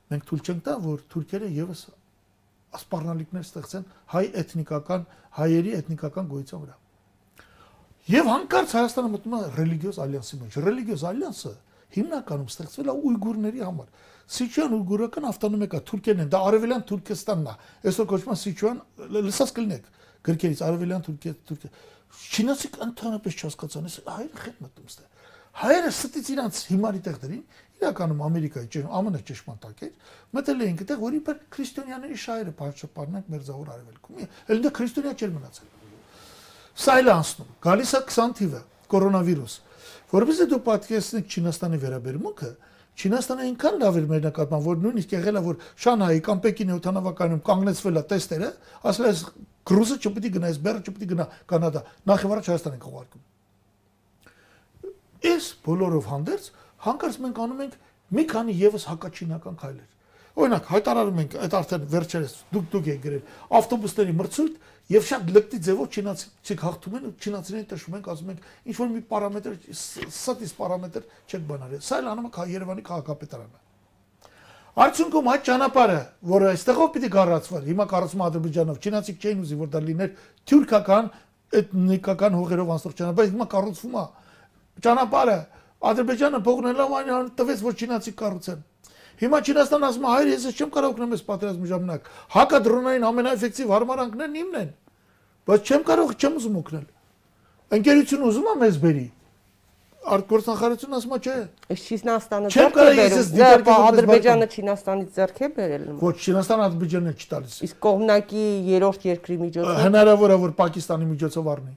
մենք թույլ չենք տա, որ թուրքերը եւս ասպառնալիքներ ստեղծեն հայ էթնիկական հայերի էթնիկական գոյության վրա։ Եվ հանկարծ Հայաստանը մտնում է ռելիգիոզ ալյանսի մեջ։ Ռելիգիոզ ալյանսը հիմնականում ստեղծվել է ուйգուրների համար։ Սիչուան ուйգուրական ավտոնոմիկա Թուրքիան են, դա արևելյան Թուրքեստանն է։ Այսօր կոչվում է Սիչուան, լսած կլինեք գրքերից արևելյան Թուրքիա, Թուրքիա։ Չինացիք ընդհանրապես չհասկացան, այս հայերը խետ մտնում ստե։ Հայերը ստից իրանց հիմարի տեղ դրին, իրականում Ամերիկայի ճշմարտ ԱՄՆ ճշմարտակ էր, մտել էին այդտեղ, որ իբր քրիստոնյաների շահերը բարձրապարնանք մեր զավոր արևելքում։ Էլ դա քրիստոնյա չէր մնացել։ Սա էլ անցնում։ Գալիս է 20 թիվը, կորոնավիրուս։ Որովհետեւ դու պատկերացնեք Չինաստանի վերաբերմունքը, Չինաստանը այնքան լավ էր մեր նկատմամբ, որ նույնիսկ եղել է, որ Շանհայի կամ Պեկինի օթանավակայանում կանգնեցվել է տեստերը, ասել է գրուզը չպիտի գնա, այս բերը չպիտի գնա Կանադա, նախ եւ առաջ Հայաստան ենք ուղարկում։ Այս բոլորով հանդերձ հանկարծ մենք անում ենք մի քանի եւս հակաչինական քայլեր։ Օրինակ հայտարարում ենք այդ արդեն վերջերս դուք դուք եք գրել ավտոբուսների մրցույթ եւ շատ լկտի ձևով չինացիք հաղթում են չինացիներին տշում ենք ասում ենք ինչ որ մի պարամետր ստատիս պարամետր չեք բանարել սա էլ անում է Երևանի քաղաքապետարանը Արդյունքում այդ ճանապարհը, որը այստեղով պիտի կառուցվեր, հիմա կառուցվում Ադրբեջանով, չինացիք չէին ուզի, որ դա լիներ թուրքական էթնիկական հողերով անցնող ճանապարհ, հիմա կառուցվում է ճանապարհը Ադրբեջանը փողնելով այն տվեց, որ չինացիք կառուցեն։ Հիմա Չինաստան ասում է, հայր, ես չեմ կարող օգնել ես պատերազմի ժամանակ։ Հակա դրոնային ամենաէֆեկտիվ հարմարանքներն իմն են։ Բայց չեմ կարող, չեմ ուզում օգնել։ Ընկերությունը ուզում է մեզ բերի։ արտգործնախարարությունն ասում է չէ։ Իսկ Չինաստանը ձեռք է ես բերում։ ես Ադրբեջանը Չինաստանից ձեռք է բերել։ Ոչ Չինաստանը Ադրբեջանն չի տալիս։ Իսկ կողմնակի երրորդ երկրի միջոցով Հնարավոր է որ Պակիստանի միջոցով առնի։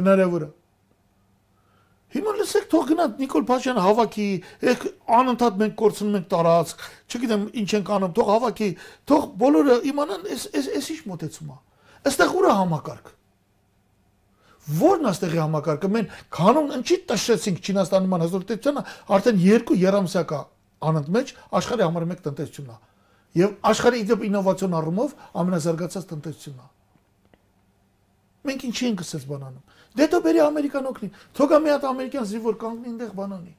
Հնարավոր է։ Հիմա լսեք թող գնա Նիկոլ Փաշյանը հավաքի, եք անընդհատ մենք կորցնում ենք տարածք, չգիտեմ ինչ ենք անում, թող հավաքի, թող բոլորը իմանան, էս էս էս ինչ մոտեցում է։ Այստեղ ուր է համակարգ։ Որն է այստեղի համակարգը։ Մենք կանոն ինչի տշեցինք Չինաստանի ման հզորտությունը արդեն երկու երամսյակա անընդմեջ աշխարհի համար մեկ տնտեսությունն է։ Եվ աշխարհի իդեպ ինովացիոն առումով ամենազարգացած տնտեսությունն է։ Մենք ինչի ենք ասած բանանում։ Դե դու բերի ամերիկան օգնի։ Թողա մի հատ ամերիկյան զինվոր կանգնի այնտեղ բանանի։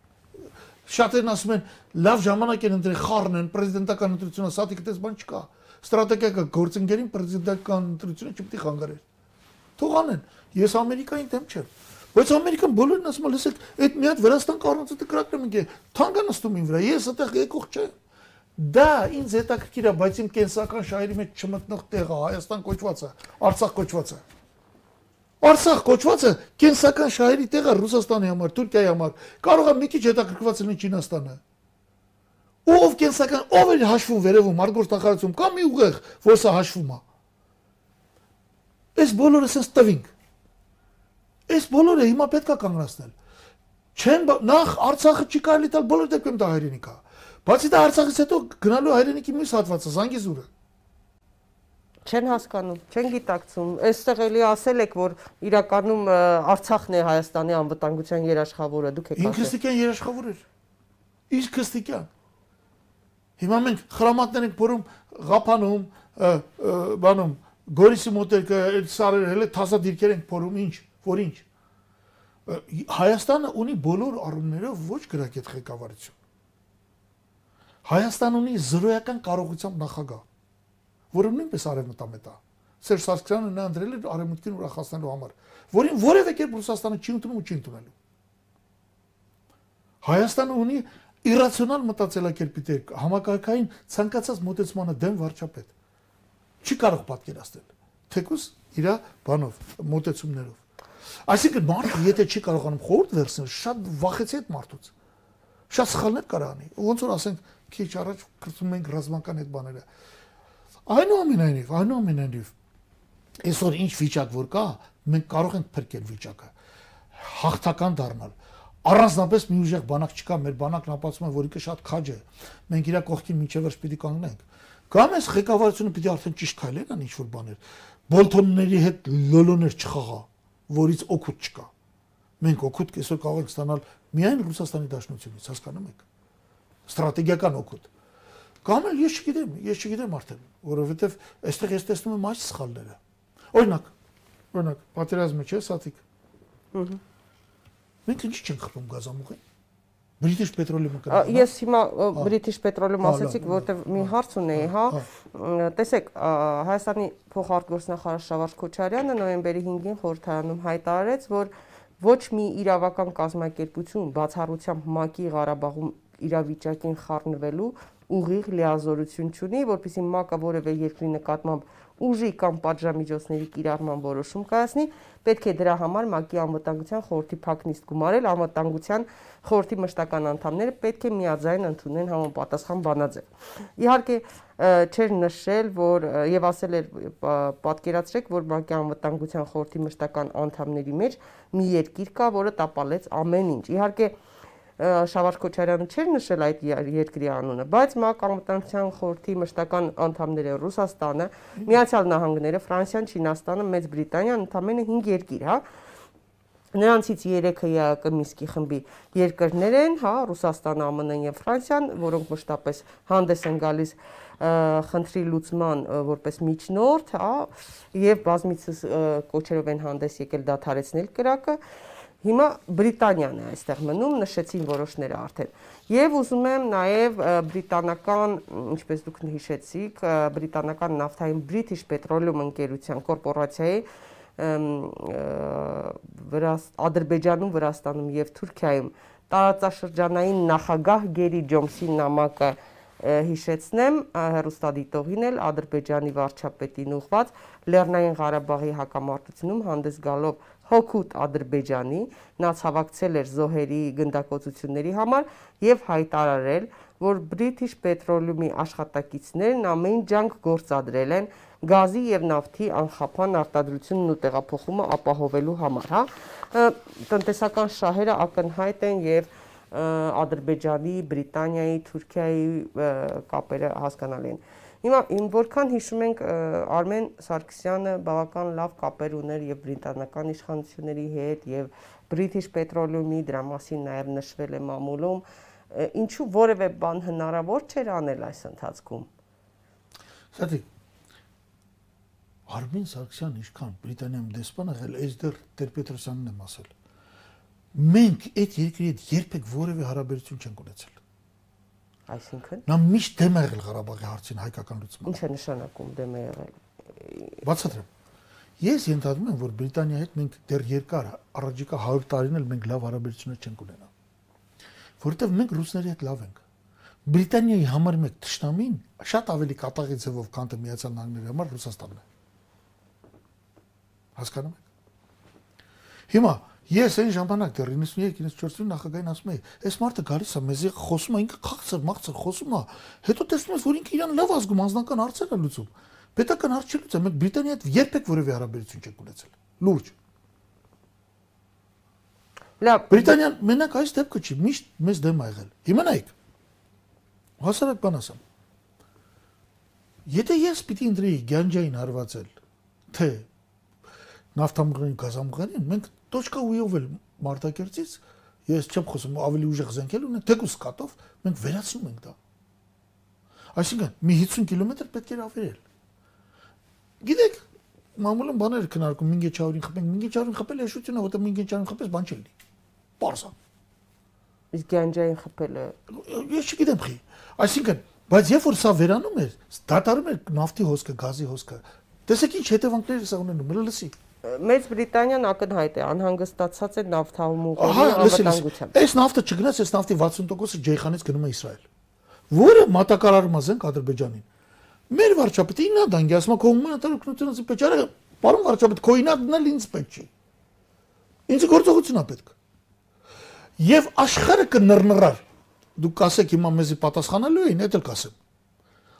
Շատերն ասում են լավ ժամանակ են ընտրել խառն են պրեզիդենտական ընտրությունը, սա դիտես բան չկա։ Ստրատեգիական գործընկերին պրեզիդենտական ընտրությունը չպետք է խանգարեր։ Թող անեն։ Ես Ամերիկային դեմ չեմ։ Բայց Ամերիկան բոլորն ասում են, լսեք, այդ մի հատ Վրաստան կառուցը տկրակն ենք, թանկան նստում ին վրա։ Ես այդտեղ եկող չեմ։ Դա ինձ հետաքրքիր է, բայց իմ կենսական շահերի մեջ չմտնող տեղը Հայաստան կոչվածը, Արցախ կոչվածը։ Արցախ կոչվածը կենսական շահերի տեղը Ռուսաստանի համար, Թուրքիայի համար։ Կարող է մի քիչ հետաքրքրված լինի Չինաստանը։ Ով կենսական, ով է հաշվում վերևում արտգործնախարարությունում կամ մի ուղեղ, որ սա հաշվում է։ Այս բոլորը sense տվինք։ Այս բոլորը հիմա պետքա կանգնացնել։ Չեն նախ Արցախը չի կարելի տալ բոլոր դեպքում դա հայրենիք է։ Բացի դա Արցախից հետո գնալու հայրենիքի մյուս հատվածը Զանգեզուրը։ չեն հասկանում, չեն գիտակցում։ Այստեղ էլի ասել եք, որ իրականում Արցախն է Հայաստանի անվտանգության երաշխավորը, դուք եք ասել։ Քրիստիկյան երաշխավոր էր։ Իսկ Քրիստիկյան։ Հիմա մենք խրամատներ ենք փորում ղափանում, բանում, Գորիսի մոտերքը, այդ սարերը հենց թասա դիրքեր ենք փորում, ինչ, որ ինչ։ Հայաստանը ունի բոլոր առումներով ոչ գրագետ ղեկավարություն։ Հայաստան ունի զրոյական կարողությամբ նախագահ, որը նույնպես արևմտամետ է։ Սերժ Սարգսյանը նա ընտրել էր արևմուտքին ուրախացնելու համար, որին որևէ կերպ Ռուսաստանը չի ընդունում ու չի ընդունելու։ Հայաստանը ունի իրացիոնալ մտածելակերպի տեր համակարգային ցանկացած մոտեցմանը դեմ վարչապետ։ Չի կարող պատկերացնել։ Թեկուս իր բանով, մոտեցումներով։ Այսինքն մարդը եթե չի կարողանում խորտ վերցնել, շատ վախեցի այդ մարդուց։ Շատ սխալներ կարանի։ Ոնց որ ասենք քիչ առաջ կրծում ենք ռազմական այդ բաները։ Այնուամենայնիվ, այնուամենայնիվ այսօր ինչ վիճակ որ կա, մենք կարող ենք փրկել վիճակը հաղթական դառնալ առանձնապես մի ուժեղ բանակ չկա, մեր բանակն ապացում է, որ ինքը շատ քաջ է։ Մենք իրա կողքին միջև վերջ պիտի կանգնենք։ Կամ այս ղեկավարությունը պիտի արդեն ճիշտ քայլեր ան ինչ որ բաներ։ Բոլթոնների հետ լոլոներ չխաղա, որից օգուտ չկա։ Մենք օգուտ այսօր կարող ենք ստանալ միայն Ռուսաստանի Դաշնությունից, հասկանում եք։ Ստրատեգիական օգուտ։ Կամ էլ ես չգիտեմ, ես չգիտեմ արդեն, որովհետև այստեղ ես տեսնում եմ այս սխալները։ Օրինակ, օրինակ, պատերազմը չէ, սաթիկ։ Ահա։ Մենք ինչի չենք խփում գազամուղին։ British Petroleum-ը Ա, կնա։ Ես հիմա British Petroleum Հա, ասեցիք, որտեվ մի հարց ունեի, հա։ Տեսեք, Հայաստանի փոխարտգործնախարար Շավարժ Քոչարյանը նոյեմբերի 5-ին խորհրդարանում հայտարարեց, որ ոչ մի իրավական կազմակերպություն բացառությամբ ՄԱԿ-ի Ղարաբաղում իրավիճակին խառնվելու ուղիղ լիազորություն չունի, որpիսի ՄԱԿ-ը որևէ երկրի նկատմամբ ուժի կամ պատժամիջոցների կիրառման որոշում կայացնի, պետք է դրա համար ՄԱԿ-ի անվտանգության խորհրդի փակնիստ գումարել անվտանգության խորհրդի մշտական անդամները պետք է միաձայն ընդունեն համապատասխան բանաձև։ Իհարկե ը, չէր նշել, որ եւ ասել էր պա- պատկերացրեք, որ ՄԱԿ-ի անվտանգության խորհրդի մշտական անդամների մեջ մի երկիր կա, որը տապալեց ամեն ինչ։ Իհարկե Շավարժ Քոչարյանը չէր նշել այդ երկրի անունը, բայց ՄԱԿ անվտանգության խորհրդի մշտական անդամները Ռուսաստանը, Միացյալ Նահանգները, Ֆրանսիան, Չինաստանը, Մեծ Բրիտանիան ընդամենը 5 երկիր, հա։ Նրանցից 3-ը ԵԱԿ Միսկի խմբի երկրներ են, հա, Ռուսաստանը, ԱՄՆ-ն եւ Ֆրանսիան, որոնք մշտապես հանդես են գալիս խնդրի լուծման որպես միջնորդ, հա, եւ բազմիցս կոչերով են հանդես եկել դադարեցնել կրակը։ Հիմա Բրիտանիան է այստեղ մնում, նշեցին որոշները արդեն։ Եվ ուզում եմ նաև բրիտանական, ինչպես դուք հիշեցիք, բրիտանական նավթային British Petroleum ընկերության կորպորացիայի Վրաս Ադրբեջանում, Վրաստանում եւ Թուրքիայում տարածաշրջանային նախագահ Գերի Ջոնսի նամակը հիշեցնեմ հերոստադիտողին էլ Ադրբեջանի վարչապետին ուղված Լեռնային Ղարաբաղի հակամարտությունում հանդես գալով հոգուտ Ադրբեջանի նա ցավակցել էր զոհերի գնդակոծությունների համար եւ հայտարարել, որ British Petroleum-ի աշխատակիցներն ամեն ջանք գործադրել են գազի եւ նավթի անխափան արտադրությունն ու տեղափոխումը ապահովելու համար, հա։ Տնտեսական շահերը ակնհայտ են եւ Ադրբեջանի, Բրիտանիայի, Թուրքիայի կապերը հասկանալի են։ Հիմա իմ որքան հիշում ենք Արմեն Սարգսյանը բավական լավ կապեր ուներ եւ բրիտանական իշխանությունների հետ եւ British Petroleum-ի դրա մասին նաեւ նշվել է մամուլում ինչու որևէ բան հնարավոր չէր անել այս ընթացքում։ Սա Արմեն Սարգսյան ինչքան Բրիտանիայում դեսպան եղել, այս դեռ Տեր-Պետրոսյանն եմ ասել մենք այդ երկրի հետ երբեք որևէ հարաբերություն չենք ունեցել։ Այսինքն? Նա միշտ դեմ է եղել Ղարաբաղի հարցին հայկական լուծման։ Ինչ է նշանակում դեմ է եղել։ Բացատրեմ։ Ես ենթադրում եմ, որ Բրիտանիայի հետ մենք դեռ երկար առաջիկա 100 տարին էլ մենք լավ հարաբերություններ չենք ունենա։ Որովհետև մենք ռուսների հետ լավ ենք։ Բրիտանիայի համար մեկ ճշտամին շատ ավելի կատաղի ձևով քան թե Միացյալ Նահանգների համար Ռուսաստանն է։ Հասկանում եք։ Հիմա Ես այն ժամանակ դեռ 93-94-ին նախագահին ասում էի, այս մարդը գալիս է մեզի խոսում է, ինքը խաղցր, մաղցր խոսում է, հետո տեսնում ես, որ ինքը իրան լավ ազգում անձնական հարցեր է լուծում։ Պետական հարց չի լուծում, մենք Բրիտանիայի հետ երբեք որևէ հարաբերություն չենք ունեցել։ Լուրջ։ Լավ, Բրիտանիան մենակ այս դեպքը չի, միշտ մեզ դեմ ա եղել։ Հիմա նայեք։ Հասարակ բան ասեմ։ Եթե ես պիտի ընտրեի Գյանջային հարվածել, թե նավթամուղային գազամուղային, մենք Տոչկա ույով էլ Մարտակերտից ես չեմ խոսում ավելի ուժեղ զենքել ունեն, թեկուս կատով մենք վերացնում ենք դա։ Այսինքն մի 50 կիլոմետր պետք էր ավերել։ Գիտեք, մամուլում բաներ քննարկում Մինգեչարին խփենք, Մինգեչարին խփել էշությունը, որտեղ Մինգեչարին խփես բան չլինի։ Պարզա։ Իսկ Գյանջային խփելը ես չգիտեմ խի։ Այսինքն, բայց երբ որ սա վերանում էր, դատարում էր նավթի հոսքը, գազի հոսքը։ Տեսեք ինչ հետևանքներ է սա ունենում, լսի։ Մեծ Բրիտանիան ակնհայտ է, անհանգստացած է նավթահումուղի անվտանգությամբ։ Այս նավթը չգնաց, այս նավթի 60%-ը Ջեյխանից գնում է Իսրայել։ Որը մատակարարում է զենք Ադրբեջանին։ Մեր վարչապետը ինա դանգի ասում է քո հումանիտարությունից պետք է, պարոն վարչապետ, քո դնել ինձ պետք չի։ Ինձ գործողություն է պետք։ Եվ աշխարհը կնռնռար։ Դուք կասեք հիմա մեզի պատասխանելու էին, դա էլ կասեմ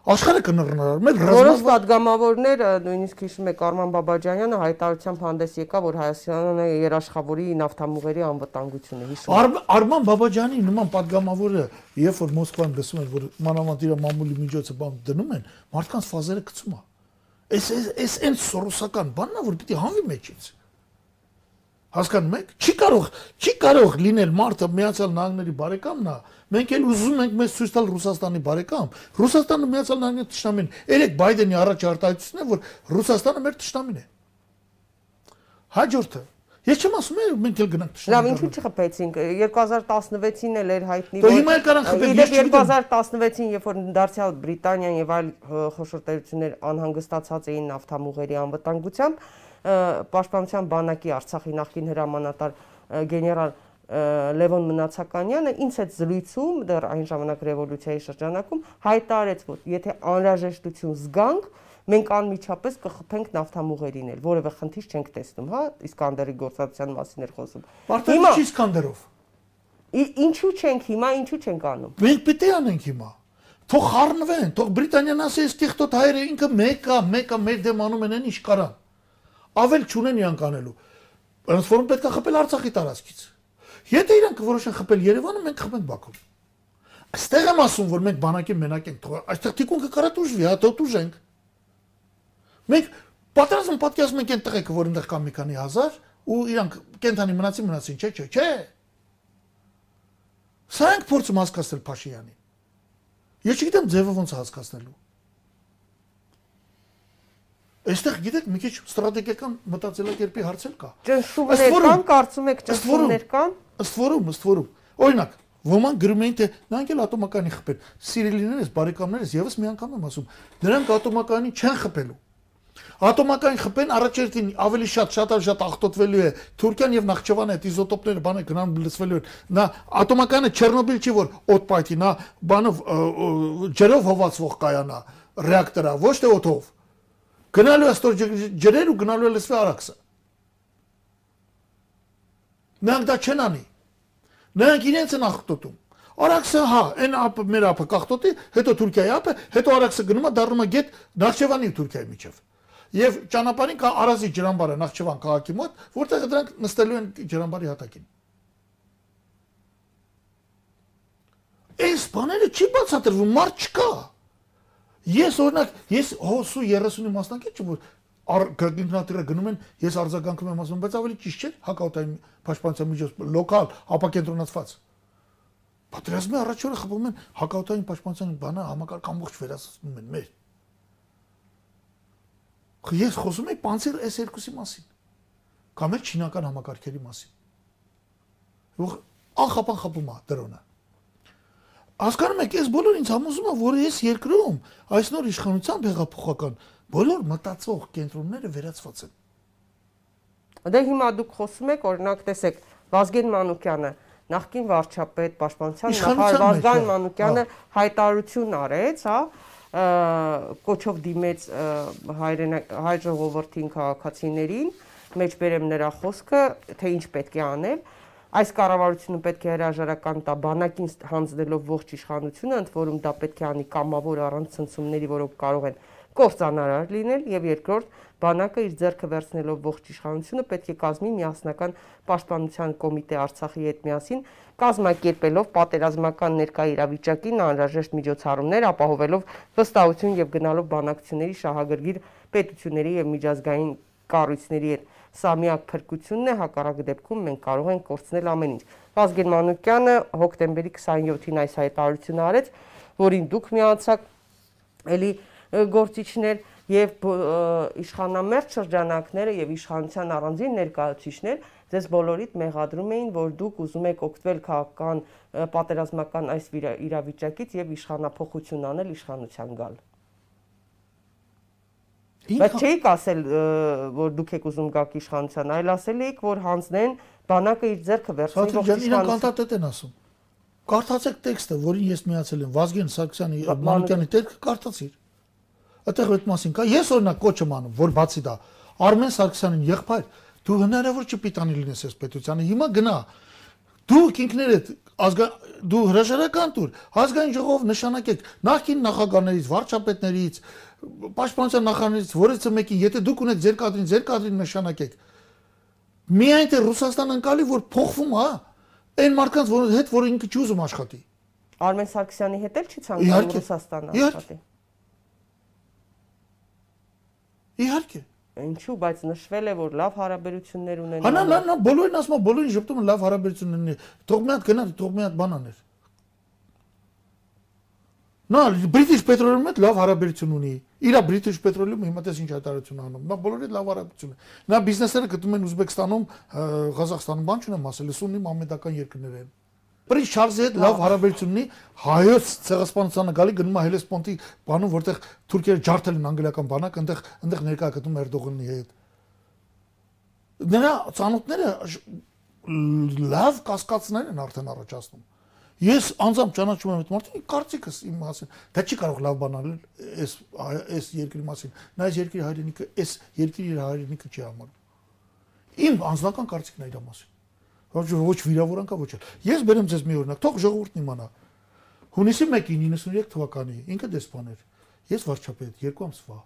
աշխարհը կնռնար։ Մեր որոշ падգամավորները նույնիսկ հիշում եք Արման Բաբաջանյանը հայտարարությամբ հանդես եկա, որ Հայաստանը երաշխավորի նավթամուղերի անվտանգությունը հիշում։ Արման Բաբաջանի նման падգամավորը, երբ որ Մոսկվան գսում են, որ մանավանդ իր մամուլի միջոցը բան դնում են, մարդկանց ֆազերը գցում է։ Էս էս այն սորոսական բանն է, որ պիտի հանվի մեջից։ Հասկանում եք։ Չի կարող, չի կարող լինել մարդը միացյալ նահանգների բարեկամն է, Մենք էլ ուզում ենք մեզ ցույց տալ Ռուսաստանի բարեկամ։ Ռուսաստանը միացյալ նահանգների ճշտամին։ Երեք Բայդենի առաջ արտահայտությունն է, որ Ռուսաստանը մեր ճշտամին է։ Հաջորդը Ես չեմ ասում մենք էլ գնանք ճշտամին։ Լավ, ինչու չխփեցինք 2016-ին էլ էր հայտնի որ հիմա էլ կարան խփել։ Ես 2016-ին, երբ որ դարձյալ Բրիտանիան եւ այլ խոշոր տերություններ անհանգստացած էին նավթամուղերի անվտանգությամբ, պաշտպանության բանակի Արցախի նախկին հրամանատար գեներալ Լևոն Մնացականյանը ինձ հետ զրույցում դեռ այն ժամանակ ռևոլյուցիայի շրջանակում հայտարարեց, որ եթե անհրաժեշտություն զգանք, մենք անմիջապես կխփենք նավթամուղերին էլ, որևէ խնդիր չենք տեսնում, հա, Իսկանդերի գործածության մասին էր խոսում։ Հիմա չի Իսկանդերով։ Ինչու չենք հիմա, ինչու չենք անում։ Մենք պիտի անենք հիմա։ Թող խառնվեն, թող Բրիտանիան ասի, այս տիղտոտ հայերը ինքը մեկա, մեկա մեր դեմ անում են ինչ կարան։ Ավել չունեն իրանք անելու։ Ոնց որ պետք է խփել Արցախի տարածքից։ Եթե իրանք որոշեն խփել Երևանը, մենք խփենք Բաքու։ Այստեղ եմ ասում, որ մենք բանակի մենակ ենք, այստեղ թիկունքը կարա դուժվի, հա դու դուժենք։ Մենք պատրաստում պատկերացնում ենք այն տղեկը, որ այնտեղ կա մի քանի հազար ու իրանք կենթանի մնացին մնացին, չէ, չէ, չէ։ Սա ենք փորձում հասկացնել Փաշինյանին։ Ես չգիտեմ ձևը ոնց հասկացնելու։ Այստեղ գիտեք մի քիչ ստրատեգիական մտածելակերպի հարցեր կա։ Ճնշումներ կան, կարծում եք ճնշումներ կան ըստ որում, ըստ որում։ Օրինակ, ոմանք գրում էին թե նրանք էլ ատոմականի խփեն։ Սիրելիներս, բարեկամներս, եւս մի անգամ եմ ասում, նրանք ատոմականի չեն խփելու։ Ատոմական խփեն առաջերտին ավելի շատ շատ շատ ախտոտվելու է Թուրքիան եւ Նախճեվանը այդ իզոտոպները բանը գնան լցվելու են։ Նա ատոմականը Չեռնոբիլ չի որ օդ պայթի, նա բանով ջրով հովացվող կայանա ռեակտորա, ոչ թե օդով։ Գնալու է ստոր ջրեր ու գնալու է լսվի արաքսը։ Նրանք դա չեն անի։ Նրանք իրենց են ախտոտում։ Արաքսը հա, այն ապը մեր ապը կախտոտի, հետո Թուրքիայի ապը, հետո Արաքսը գնում է դառնում է գետ Նախճեվանի ու Թուրքիայի միջև։ Եվ ճանապարհին կա Արազի ջրամբարը Նախճեվան քաղաքի մոտ, որտեղ դրանք նստելու են ջրամբարի հատակին։ Այս բաները չի բացատրվում, մարդ չկա։ Ես օրինակ, ես հոսու 30-ի մասնակից չեմ, որ ինքնաթիռը գնում են, ես արձագանքում եմ ասում, բայց ավելի ճիշտ չէ հակաօտային պաշտպանության միջոց լոկալ ապակենտրոնացված։ Պատերազմի առաջ օրը խփում են հակաօտային պաշտպանության բանը համակարգ ամբողջ վերացնում են մեր Ես խոսում եմ Պանցեր S2-ի մասին կամ էլ չինական համակարգերի մասին։ Որ ախապան խփում է դրոնը։ Հասկանում եք, ես բոլոր ինձ համոզում եմ, որ ես երկրում այս նոր իշխանության հեղափոխական բոլոր մտածող կենտրոնները վերացված են։ Դե հիմա դուք խոսում եք, օրինակ, տեսեք, Վազգեն Մանուկյանը նախկին վարչապետ պաշտպանության նախարար Վազգեն Մանուկյանը հայտարարություն արեց, հա, կոչով դիմեց հայրենակ հայ ժողովրդին քաղաքացիներին, մեջբերեմ նրա խոսքը, թե ինչ պետք է անել։ Այս կառավարությունը պետք է հրաժարական տա բանակին հանձնելով ողջ իշխանությունը, ընդ որում դա պետք է անի կամավոր առանց ցնցումների, որոնք կարող են կործանարար լինել եւ երկրորդ բանակը իր ձեռքը վերցնելով ողջ իշխանությունը պետք է կազմի միասնական պաշտպանության կոմիտե Արցախի հետ միասին կազմակերպելով պատերազմական ներկա իրավիճակին անհրաժեշտ միջոցառումներ ապահովելով վստահություն եւ գնալով բանակցությունների շահագրգիռ պետությունների եւ միջազգային կառույցների հետ սա միակ փրկությունն է հակառակ դեպքում մենք կարող ենք կորցնել ամեն ինչ Վազգեն Մանուկյանը հոկտեմբերի 27-ին այս հայտարարությունը արեց որին դուք միացաք էլի գործիչներ եւ իշխանամերձ շրջանակները եւ իշխանության առանձին ներկայացուցիչներ ձեզ բոլորիդ մեղադրում էին, որ դուք ուզում եք օգտվել քաղաքական պատերազմական այս իրավիճակից եւ իշխանապողություն անել իշխանության գալ։ Բայց չէիք ասել, որ դուք եք ուզում գաք իշխանության, այլ ասել եք, որ հանձնեն բանակը իր ձեռքը վերցնի ողջ իշխանության։ Իրանք կանտատետ են ասում։ Կարդացեք տեքստը, որին ես միացել եմ, Վազգեն Սարգսյանի Մանուկյանի տեքստը կարդացիր այդտեղ այդ մասին կա։ Ես օրինակ կոչ եմ անում, որ բացի դա Արմեն Սարգսյանին եղբայր, դու հնարավոր չպիտանի լինես այս պետությանը։ Հիմա գնա։ Դուք ինքներդ ազգա դու հրաժարական տուր, ազգային ժողով նշանակեք նախին նախագահներից, վարչապետներից, պաշտպանության նախարարներից, որից մեկին, եթե դուք ունեք ձեր կադրին, ձեր կադրին նշանակեք։ Միայն թե Ռուսաստան ընկալի, որ փոխվում, հա, այն մարդկանց, որ հետ, որ ինքը ճուզում աշխատի։ Արմեն Սարգսյանի հետ էլ չի ցանկանում Ռուսաստանը աշխատի։ Իհարկե։ Ինչու, բայց նշվել է, որ լավ հարաբերություններ ունեն։ Հանա, նա, նա բոլորին ասում է, բոլորին շփոթում են լավ հարաբերություններ ունեն։ Թող մի հատ գնա, թող մի հատ բան աներ։ Նա British Petroleum-ը հետ լավ հարաբերություն ունի։ Իրա British Petroleum-ը հիմա տես ինչ հայտարարություն անում։ Նա բոլորի լավ հարաբերություն է։ Նա բիզնեսները գտնում են Ուզբեկստանում, Ղազախստանում, բան չունեմ ասել, սուննի մամեդական երկրներ են։ Պրինց Չարլզի հետ լավ հարաբերություն ունի, հայոց ցեղասպանությանը գալի գնում է Հելեսպոնտի բանում, որտեղ թուրքերը ջարդել են անգլիական բանակ, այնտեղ այնտեղ ներկա գտնում Էրդողանի հետ։ Նրա ցանոթները լավ կասկածներ են արդեն առաջացնում։ Ես անձամբ ճանաչում եմ այդ մարդին, կարծիքս իմ մասին, դա չի կարող լավ բան անել այս այս երկրի մասին։ Նա այս երկրի հայրենիքը, այս երկրի իր հայրենիքը չի համարում։ Իմ անձնական կարծիքն է իր մասին ոչ ոչ վիրավորան կա ոչ էլ։ Ես բերեմ ձեզ մի օրինակ, թող ժողովուրդն իմանա։ Հունիսի 1-ին 93 թվականի ինքը դեսպան էր։ Ես վարչապետ, երկու ամսվա։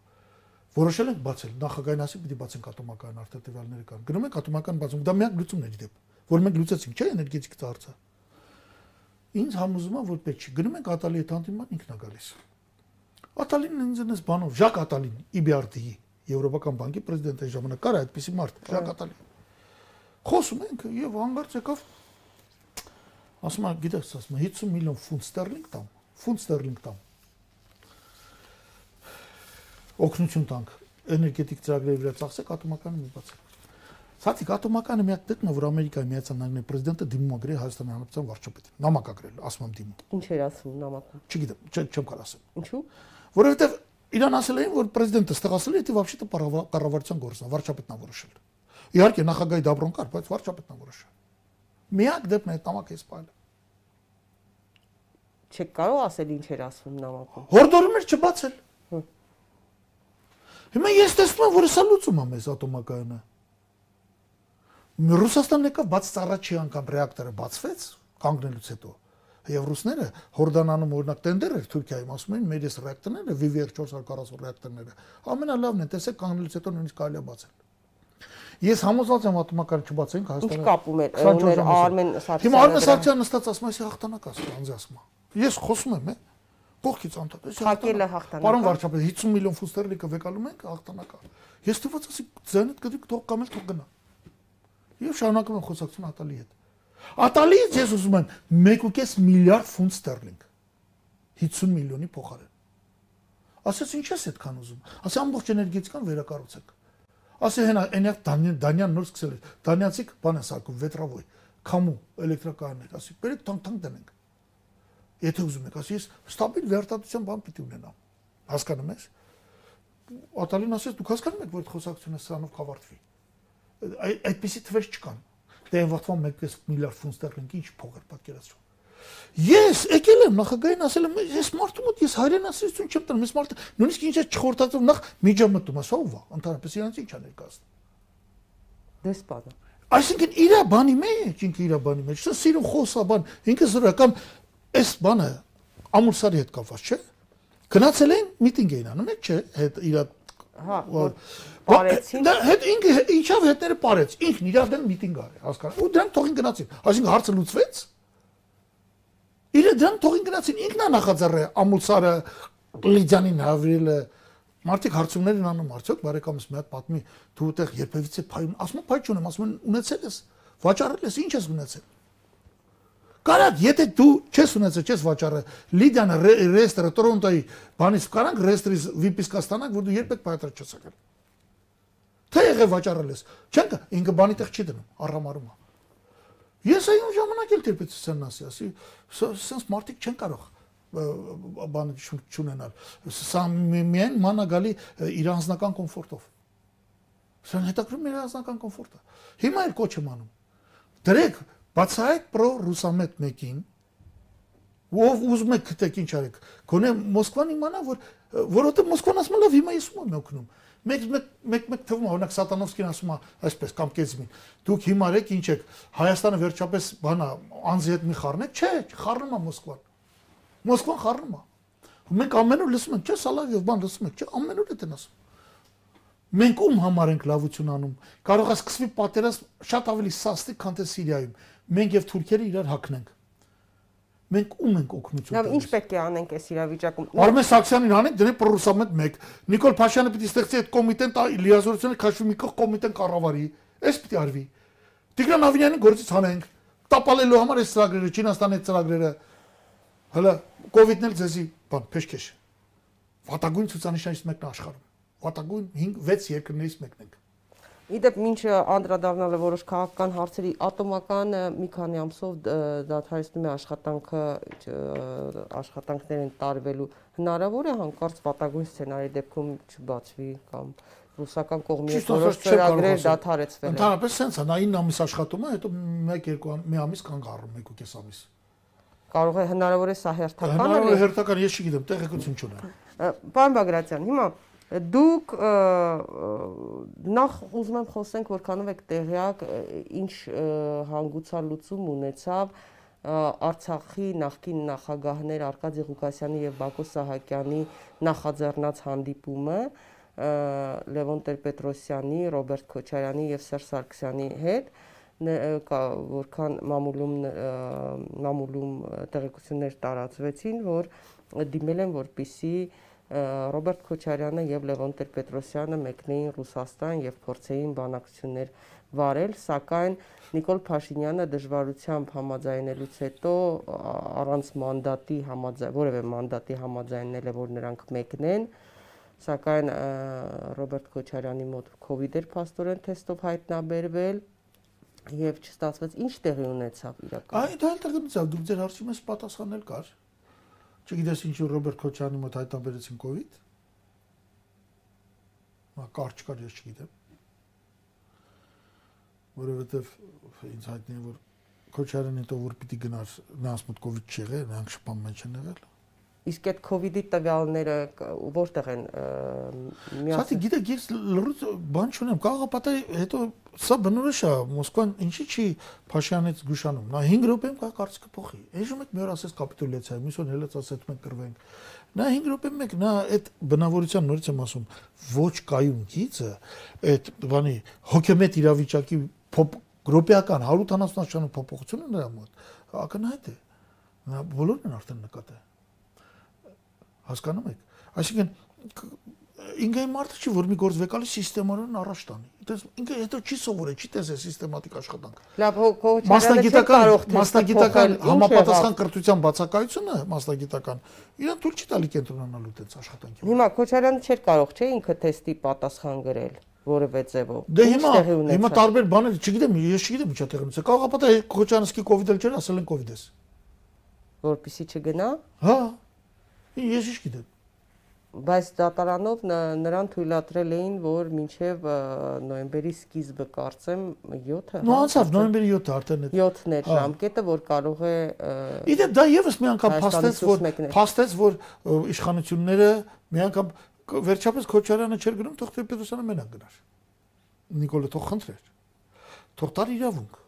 Որոշել ենք բացել, նախագահային ասի պիտի բացենք ատոմական արտադրյալները կան։ Գնում ենք ատոմական բացում, դա միակ լուծումն է դեպ, որ մենք լուծեցինք, չէ՞ էներգետիկ ծառցը։ Ինձ համոզում է, որ պետք չի։ Գնում ենք Ատալի հետ հանդիման ինքն է գալիս։ Ատալին ինձ այնպես բանով, Ժակ Ատալին, EBRD-ի, Եվրոպական բանկի պրեզիդենտի ժամանակ կար այդպիսի մարդ, Ժակ Ատալին Խոսում ենք եւ հանգարց եկավ ասում է, գիտես, ասում է 50 միլիոն ֆունտ ստերլինգ տամ, ֆունտ ստերլինգ տամ։ Օգնություն տանք էներգետիկ ծրագրերի վրա ծախսեք ատոմականը մի բացեք։ Սացիկ ատոմականը միակ դեպքն է, որ Ամերիկայի Միացյալ Նահանգների պետը դիմում ագրի Հայաստանի Հանրապետության վարչապետին։ Նամակ ագրել, ասում եմ դիմում։ Ինչ էր ասում նամակում։ Չգիտեմ, չեմ կարող ասել։ Ինչու։ Որովհետև իրան ասել էին, որ պրեզիդենտը ստեղ ասել է, թե вообще-то կառավարության գործն է, վարչապետն է որոշել։ Իհարկե նախագահի դաբրոն կար, բայց վարչապետն է որոշել։ Միակ դեպքն է տամակ է սպայել։ Չեք կարող ասել ինչ էր ասում նամակում։ Հորդորում էր չբացել։ Հիմա ես տեսնում եմ, որ սա լուծում է մեզ ատոմակայանը։ Ռուսաստանն եկավ բաց առաջի անգամ ռեակտորը բացվեց կանգնելուց հետո եւ ռուսները Հորդանանում օրինակ տենդեր էր Թուրքիայում ասում էին մեր ես ռեակտորները VVR 440 ռեակտորները ամենալավն են տեսեք կանգնելուց հետո նույնիսկ կարելի է բացել Ես համոզված եմ ատոմակարգ չբացենք Հայաստանը։ Ինչ կապում էր ուներ Արմեն Սարգսյանը։ Հիմա Արմեն Սարգսյանը նստած ասում է, «Ես հաղթանակ ասում, անձի ասում»։ Ես խոսում եմ, է։ Կողքից անդադ։ Ես հակելը հաղթանակ։ Պարոն վարչապետ, 50 միլիոն ֆուստերլիկը վեկալում ենք հաղթանակա։ Ես թվաց ասի ձայնդ գդիկ թող կամ էլ թող գնա։ Եվ շարունակում եմ խոսակցություն Ատալի հետ։ Ատալիից ես ուզում եմ 1.5 միլիարդ ֆունտ ստերլինգ 50 միլիոնի փոխարեն։ Ասես ինչ ես այդքան ուզում։ Ասի ամբողջ էներգետիկան վերակառուցեք։ Ասի հենա այնեղ Դանյան Դանյան նոր սկսել է։ Դանյանցիկ բան է սարքում վետրավոյ, քամու էլեկտրականներ, ասի բերեք թանկ-թանկ դնենք։ Եթե ուզում եք, ասի ես ստաբիլ վերարտադրության բան պիտի ունենամ։ Հասկանում ես։ Ատալին ասես դուք հասկանում եք, որ այդ խոսակցությունը սրանով կավարտվի։ Այդպեսի թվեր չկան։ Դե այն վաղվան 1.5 միլիարդ ֆունտ ստերլինգ ինչ փող էր պատկերացրում։ Ես եկել եմ նախագահին ասել եմ ես մարդու մոտ ես հայրենասիրություն չեմ տնում ես մարդը նույնիսկ ինչ է չխորտածում նախ միջամտում ասա ով է ընդհանրապես իրանց ինչ անել կաստ դեսպանը այսինքն իր բանի մեջ ինքը իր բանի մեջ սա սիրուն խոսա բան ինքը զրական այս բանը ամուրսարի հետ կապված չէ գնացել են միտինգ էին անում չէ հետ իր հա Պարեցին։ Դա հետ ինքը ինչավ հետները պարեց։ Ինքն իր դեմ միտինգ արի, հասկանա։ Ու դրանք թողին գնացին։ Այսինքն հարցը լուծվեց։ Իրը դրան թողին գնացին ինքն է նախաձեռը ամուսարը Լիդյանին հավրելը մարդիկ հարցումներ են անում արդյոք բարեկամս մի հատ պատմի դու այդտեղ երբևիցե փայուն ասում եմ փայ չունեմ ասում են ունեցել ես վաճառել ես ինչ ես ունեցել Կարակ եթե դու չես ունեցել չես վաճառել Լիդյանը ռեստորը Տորոնտոյի բանից կարանք ռեստրից վիպիսկա ստանանք որ դու երբեք պայտր չես եկել Թե եղե վաճառել ես չենք ինքը բանի տեղ չի դնում առամարում է Ես այն ժամանակ էլ տերպեցության ասի, ասի, սենց մարդիկ չեն կարող բան չունենալ։ Սա միայն մանա գալի իր անձնական կոմֆորտով։ Սա հետաքրում իր անձնական կոմֆորտը։ Հիմա էլ կոչ եմ անում։ Դրեք բացահայտ պրո ռուսամետ մեկին, ով ուզում եք գտեք ինչ արեք։ Գոնե Մոսկվան իմանա, որ որովհետև Մոսկվան ասում է լավ, հիմա ես ում եմ օգնում մեկ մեկ մեկ թվում օրինակ Սատանովսկին ասում է այսպես կամ Կեզմին դուք հիմա եք ինչ եք Հայաստանը վերջապես բանա անձի հետ մի խառնեք չէ խառնում է Մոսկվան Մոսկվան խառնում է մենք ամեն օր լսում ենք չէ Սալավիով բան լսում ենք չէ ամեն օր դա ասում մենք ում համար ենք լավություն անում կարող է սկսվի պատերազմ շատ ավելի սաստիկ քան թե Սիրիայում մենք եւ թուրքերը իրար հակնենք մենք ում ենք օգնություն տալիս։ Լավ, ինչ պետք է անենք այս իրավիճակում։ Արմեն Սաքսյանին անենք, դրանք պրոռուսամետ 1։ Նիկոլ Փաշյանը պիտի ստեղծի այդ կոմիտեն, լիազորությունը քաշվի մի կողմ կոմիտեն կառավարի։ Այս պիտի արվի։ Տիգրան Ավինյանին գործից հանենք։ Տապալելու համար այս ծրագրերը, Չինաստանի ծրագրերը։ Հələ կոവിഡ്ն էլ ձեզի բան, փեշքեշ։ Վատագույն ցուցանիշներից մեկն աշխարհում։ Վատագույն 5-6 երկրներից մեկն ենք։ Իդեպ ինչ անդրադառնալը որոշ քաղաքական հարցերի ատոմականը մի քանի ամսով դադարեցնում է աշխատանքը աշխատանքներ են տարվելու հնարավոր է հանկարծ վատագույն սցենարի դեպքում չբացվի կամ ռուսական կողմի որոշ ծրագրեր դադարեցվել են։ Ընդհանրապես sense է, նա 9 ամիս աշխատում է, հետո 1-2 մի ամիս կանգ առնում, 1.5 ամիս։ Կարող է հնարավոր է սա հերթական լինի։ Հնարավոր է հերթական, ես չգիտեմ, տեղեկություն չունեմ։ Պարոն Բագրատյան, հիմա Դուք նախ ուզում եմ խոսենք, որքանով եք տեղյակ, ինչ հանգուցալուծում ունեցավ Արցախի նախկին նախագահներ Արկադի Ղուկասյանի եւ Բակո Սահակյանի նախաձեռնած հանդիպումը Լևոն Տեր-Պետրոսյանի, Ռոբերտ Քոչարյանի եւ Սերժ Սարգսյանի հետ որքան մամուլում մամուլում տեղեկություններ տարածվեցին, որ դիմել են որպիսի Ռոբերտ Քոչարյանը եւ Լևոն Տեր-Պետրոսյանը մեկնեին Ռուսաստան եւ փորձեին բանակցություններ վարել, սակայն Նիկոլ Փաշինյանը դժվարությամբ համաձայնելուց հետո առանց մանդատի համաձայն որևէ մանդատի համաձայնել է որ նրանք մեկնեն սակայն Ռոբերտ Քոչարյանի մոտ իդ էր փաստորեն թեստով հայտնաբերվել եւ չստացվեց ինչ տեղի ունեցավ իրականում։ Այ դա էլ տեղի ունեցավ, դուք ձեր հարցի մեջ պատասխանել կար Չգիտես ինչու Ռոբերտ Քոչյանի մոտ հայտնաբերեցին կ ូវ իդ։ Մա կարճ կար ես չգիտեմ։ Որովհետև ինձ հայտնի է որ Քոչյանին հետո որ պիտի գնար նա ասմուտ կ ូវ իդ չեղեր, նրանք շփման մեջ են եղել։ Իսկ այդ COVID-ի տվյալները որտեղ են միասին։ Սա գիտեք, ես լրիվ բան չունեմ, պատահի հետո սա բնորոշ է, Մոսկվան ինչի չի Փաշյանից գուշանում։ Նա 5 րոպեում կա կարծիքը փոխի։ Այժմ այդ մի օր ասես կապիտուլյացիա, մյուս օր հելած ասեց մենք կրվենք։ Նա 5 րոպե մեկ նա այդ բնավորության նորից եմ ասում, ոչ կայուն գիծը այդ բանի հոգեմետ իրավիճակի գրոպիական 170 փոփոխությունը նրա մոտ ակնհայտ է։ Նա բոլորն են արդեն նկատել Հասկանում եք։ Այսինքն ինքը մարդը չի որ մի գործ վեկալի սիստեմանորեն առաջ տանի։ Դες ինքը հետո չի սովորել, չի տեսել սիստեմատիկ աշխատանք։ Լավ, հոգոց մասնագիտական մասնագիտական համապատասխան կրթության բացակայությունը մասնագիտական իրան ցույց չի տալի կենտրոնանալու դից աշխատանքի։ Հիմա Քոչարյանը չէր կարող, չէ, ինքը թեստի պատասխան գրել որևէ ձևով։ Դե հիմա հիմա տարբեր բաներ, չգիտեմ, ես չգիտեմ ինչա տեղնուց է։ Կարողապատա Քոչարյանսկի կոവിഡ് էլ չէր, ասել են կոവിഡ് էս։ Որպիսի չգնա։ Հա։ Ես ինչ գիտեմ բայց դատարանով նրան թույլատրել էին, որ մինչև նոյեմբերի սկիզբը կարծեմ 7-ը։ Նո անցավ նոյեմբերի 7-ը արդեն է։ 7-ն է ժամկետը, որ կարող է Իդեպ դա եւս մի անգամ փաստեց, որ փաստեց, որ իշխանությունները մի անգամ վերջապես Քոչարյանը չէր գնում, թող Տեր-Պետրոսյանը մենակ գնար։ Նիկոլը թող խնդրեր։ Թող տար իրավունք։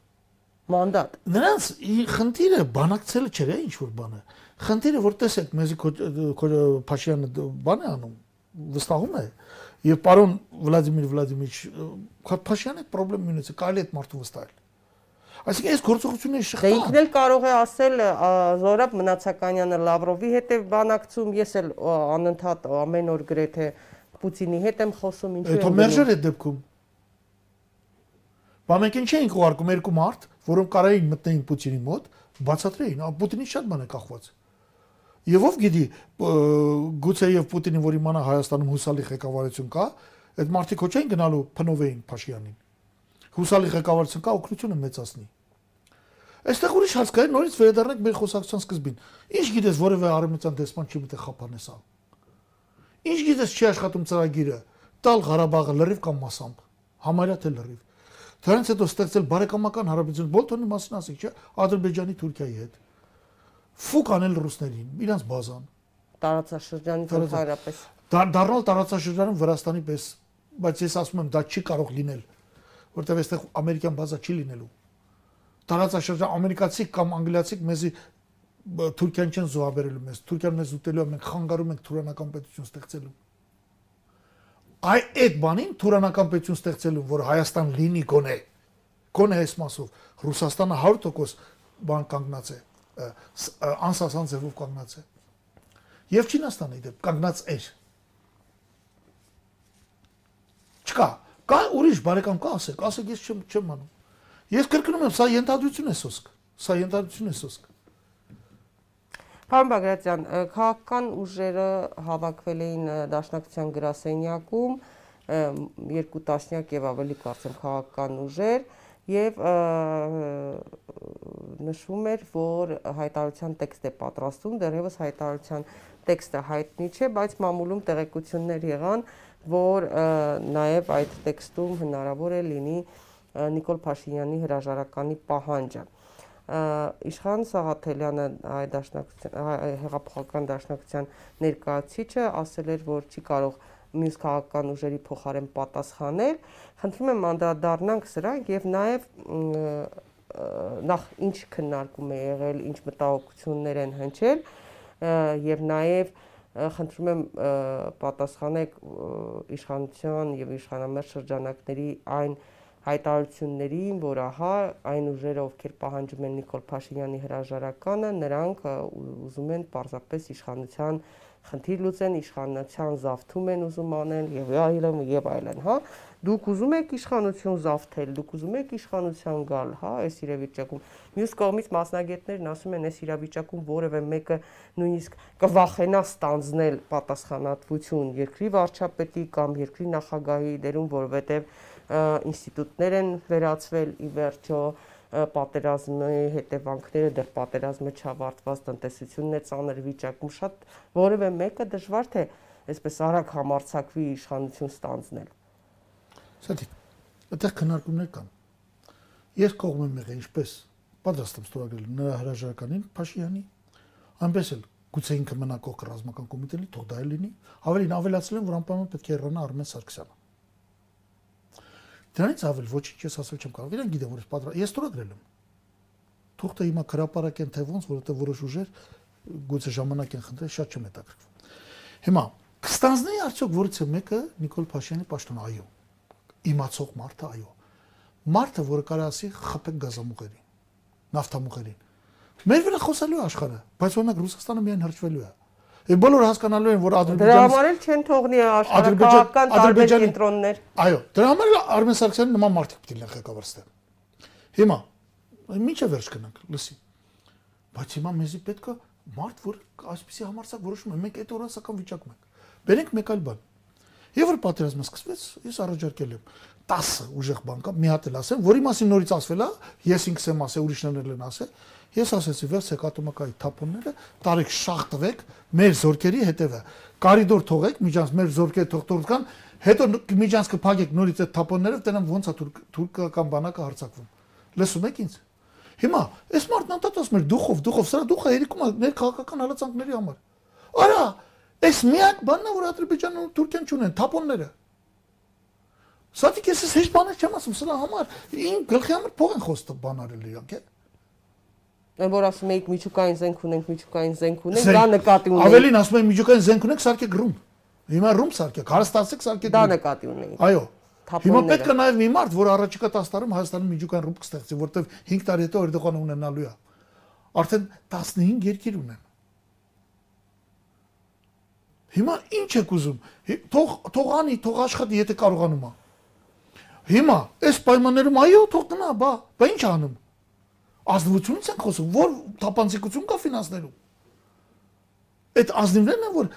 Մանդատ։ Նրանց խնդիրը բանակցելը չէր, ինչ որ բանը։ Խնդիրը որ տեսեք, մեզի Փաշյանը բան է անում, վստահում է, եւ պարոն Վլադիմիր Վլադիմիչ Փաշյանը խնդրեմ ունեցել, կարելի է այդ մարդու վստահել։ Այսինքն այս գործողությունները շղթա։ Դե ինքն էլ կարող է ասել Զորաբ Մնացականյանը Լավրովի հետ է բանակցում, ես էլ անընդհատ ամեն օր գրեթե Պուտինի հետ եմ խոսում, ինչու է։ Դա մերժեր այդ դեպքում։ Բա մենք ինչ էինք ուղարկում երկու մարդ, որոնք կարային մտնեին Պուտինի մոտ, բացատրեին, Պուտինի շատ բան է կախված։ Եվ ով գիտի, գուցե եւ Պուտինին, որ իմանա Հայաստանում հուսալի ղեկավարություն կա, այդ մարդիկ ոչ են գնալու փնովեին Փաշյանին։ Հուսալի ղեկավարություն կա, օգնությունը մեծացնի։ Այստեղ ուրիշ հարց կա, նորից վերադառնանք մեր խոսակցության սկզբին։ Ինչ գիտես, որևէ արեմտյան դեսպան չի մտե խափանես ա։ Ինչ գիտես, չի աշխատում ծրագիրը, տալ Ղարաբաղը լրիվ կամ մասամբ։ Համարյա թե լրիվ։ Դրանից հետո ստեղծել բարեկամական հարաբերություն Բոլթոնի մասին ասեք, չէ, Ադրբեջանի Թուրքիայի հետ ֆուկ անել ռուսներին, իրանց բազան։ Տարածաշրջանի ընդհանրապես։ Դառնալ տարածաշրջանում Վրաստանի պես, բայց ես ասում եմ, դա չի կարող լինել, որտեղ այստեղ ամերիկյան բազա չի լինելու։ Տարածաշրջան ամերիկացի կամ անգլիացի մեզի Թուրքիան չեն զոհաբերելու մեզ։ Թուրքիան մեզ ուտելու է, մենք խանգարում ենք թուրանական պետություն ստեղծելու։ Այ այդ բանին թուրանական պետություն ստեղծելու, որ Հայաստան լինի գոնե, գոնե այս մասով Ռուսաստանը 100% բան կանգնած է անսասան ձևով կանգնած է։ Եվ Չինաստանի դեպ կանգնած էր։ Չկա, կա ուրիշ բարեկամ կա ասեք, ասեք ես չեմ չեմ անում։ Ես կրկնում եմ, սա ենթադրություն է սոսկ։ Սա ենթադրություն է սոսկ։ Պարոն Բագրատյան, քաղաքական ուժերը հավաքվել էին Դաշնակցության գրասենյակում, երկու տասնյակ եւ ավելի կարծեմ քաղաքական ուժեր, եւ նշվում էր, որ հայտարարության տեքստ է պատրաստում, դեռևս հայտարարության տեքստը հայտնի չէ, բայց մամուլում տեղեկություններ եղան, որ նաեւ այդ տեքստում հնարավոր է լինի Նիկոլ Փաշինյանի հրաժարականի պահանջը իշխան Սաղաթելյանը հայ դաշնակցության հեղափոխական դաշնակցության ներկայացիչը ասել էր, որ չի կարող մյուս քաղաքական ուժերի փոխարեն պատասխանել, խնդրում եմ անդրադառնանք սրան եւ նաեւ նախ ինչ քննարկում է եղել, ինչ մտահոգություններ են հնչել եւ նաեւ խնդրում եմ պատասխանեք իշխանության եւ իշխանամերձ շրջանակների այն հայտարարություններին, որ ահա այն ուժերը, ովքեր պահանջում են Նիկոլ Փաշինյանի հրաժարականը, նրանք ուզում են պարզապես իշխանության խնդիր լուծեն, իշխանության զավթում են ուզում անել եւ այլն եւ այլն, հա։ Դուք ուզում եք իշխանություն զավթել, դուք ուզում եք իշխանության գալ, հա, այս իրավիճակում։ Մյուս կողմից մասնագետներն ասում են, այս իրավիճակում որևէ մեկը նույնիսկ կվախենա ստանձնել պատասխանատվություն երկրի վարչապետի կամ երկրի նախագահի դերում, որովհետեւ ինստիտուտներ են վերածվել ի վերջո պատերազմի հետևանքները դեռ պատերազմը չավարտված տնտեսությունն է ծանր վիճակում շատ որևէ մեկը դժվար թե այսպես արագ համարցակվի իշխանություն ստանձնել Սա այդտեղ քննարկումներ կան։ Ես կողմ եմ եղել ինչպես պատրաստ եմ ստորագրել նրա հրաժարականին Փաշինյանի, այնպես էլ գուցե ինքը մնա կողք ռազմական կոմիտեի, թող դա լինի, ավելին ավելացնել եմ, որ անպայման պետք է հեռանա Արմեն Սարգսյանը։ Դրանից ավել ոչինչ ես ասել չեմ կարող։ Իրեն գիտեմ, որ ես պատրաստ ես ստորագրել եմ։ Թող թե հիմա հրաապարակեն թե ոնց, որովհետև որոշ ուժեր գուցե ժամանակ են խնդրել, շատ չեմ հետաքրքրվում։ Հիմա կստանձնեի արդյոք որից է մեկը Նիկոլ Փաշինյանի պաշտոն, այո։ Իմացող մարդը, այո։ Մարդը, որը կարա ասի խփեք գազամուղերին, նավթամուղերին։ Մեր վրա խոսալու աշխարհը, բայց օրինակ Ռուսաստանը միայն հրճվելու է։ Եվ բոլորը հասկանալու են, որ Ադրբեջանը Դրա համար էլ չեն թողնի աշխարհական տարբեր կենտրոններ։ Այո, դրա համար Արմեն Սարգսյանը նման մարդիկ պիտի լինեն ղեկավար ստեղ։ Հիմա ինչը վերջ կնանք, լսի։ Բայց հիմա մեզի պետք է մարդ, որ այսպեսի համարցակ որոշում է, մենք այդ օրասական վիճակում ենք։ Բերենք մեկ այլ բան։ Եվ որ պատերազմը սկսվեց, ես առաջարկել եմ 10 ուժեղ բան կա, մի հատ էլ ասեմ, որի մասին նորից ասվել է, ես ինքս եմ ասել, ուրիշներն են ասել, ես ասեցի, վերցեք ատոմակայի թափոնները, տարեք շախ տվեք մեր զորքերի հետևը։ Կարիդոր թողեք, միջանց մեր զորքերը թող թող կան, հետո միջանցքը փակեք նորից այդ թափոնները, տենամ ոնց է թուրքական բանակը հարցակվում։ Լսում եք ինձ։ Հիմա այս մարդն անդադ ասում էր դուխով, դուխով, սրա դուխը երիկում է ներ քաղաքական հալածանքների համար։ Արա, այս միակ բանն է, որ Ադրբեջանն ու Թուրքիան չունեն, թափոնները։ Սատիկ ես հեշտ բաներ չեմ ասում, սրա համար ին գլխի համար փող են խոստը բան արել իրանք, է։ Այն որ ասում եք միջուկային զենք ունենք, միջուկային զենք ունենք, դա նկատի ունենք։ Ավելին ասում են միջուկային զենք ունենք, սարքեք ռում։ Հիմա ռում սարքեք, հարստացեք, սարքեք։ Դա նկատի ունենք։ Այո, Հիմա պետք է նաև մի մարդ, որ առաջիկա 10 տարում Հայաստանում միջուկային ռուբ կստեղծի, որտեվ 5 տարի հետո Էրդողանը ունենալու է։ Արդեն 15 երկիր ունեն։ Հիմա ինչ եք ուզում։ Թող թող անի, թող աշխատի, եթե կարողանում է։ Հիմա այս պայմաններում այո, թող գնա, բա, բա ինչ անում։ Ազնվությունից են խոսում, որ թափանցիկություն կա ֆինանսներում։ Այդ ազնիվներն են, որ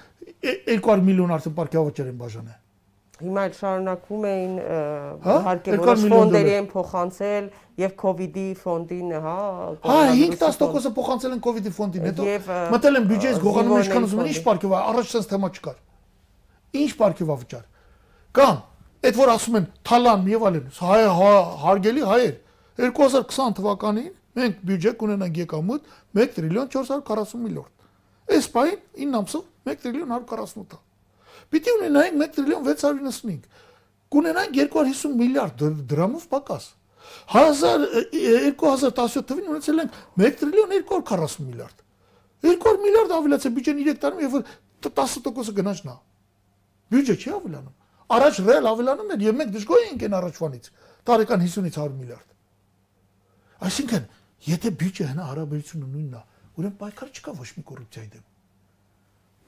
200 միլիոն արդեն պարկեավաճեր են բաժանել հիմա էլ շարունակվում էին հա? իհարկե որոշ ֆոնդերի են փոխանցել եւ կ ូវ իդի ֆոնդին, հա, հա 5-10%-ը փոխանցել են կ ូវ իդի ֆոնդին, հետո մտել են բյուջեից գողանում ինչքան ուզում են, ինչ է, առաջ sense թեմա չկար։ Ինչ է վճար։ Կամ այդ որ ասում են թալան եւ այլն, հայ հա, հարգելի հայեր 2020 թվականին մենք բյուջե կունենանք եկամուտ 1 տրիլիոն 440 միլիարդ։ Այս պայն 9 ամսով 1 տրիլիոն 148 Պիտի ունենայինք 1 տրիլիոն 695։ Կունենայինք 250 միլիարդ դրամով պակաս։ 1000 2017 թվին ունեցել ենք 1 տրիլիոն 240 միլիարդ։ 200 միլիարդ ավելացել բյուջեն 3 տարում եւ 10%-ը գնաճն է։ Բյուջե չի ավելանում։ Առաջ ռեալ ավելանում էր եւ մենք դժգոհ ենք այն առաջվանից։ Տարեկան 50-ից 100 միլիարդ։ Այսինքն, եթե բյուջե հնա հարաբերությունը նույնն է, ուրեմն պայքար չկա ոչ մի կոռուպցիայի դեմ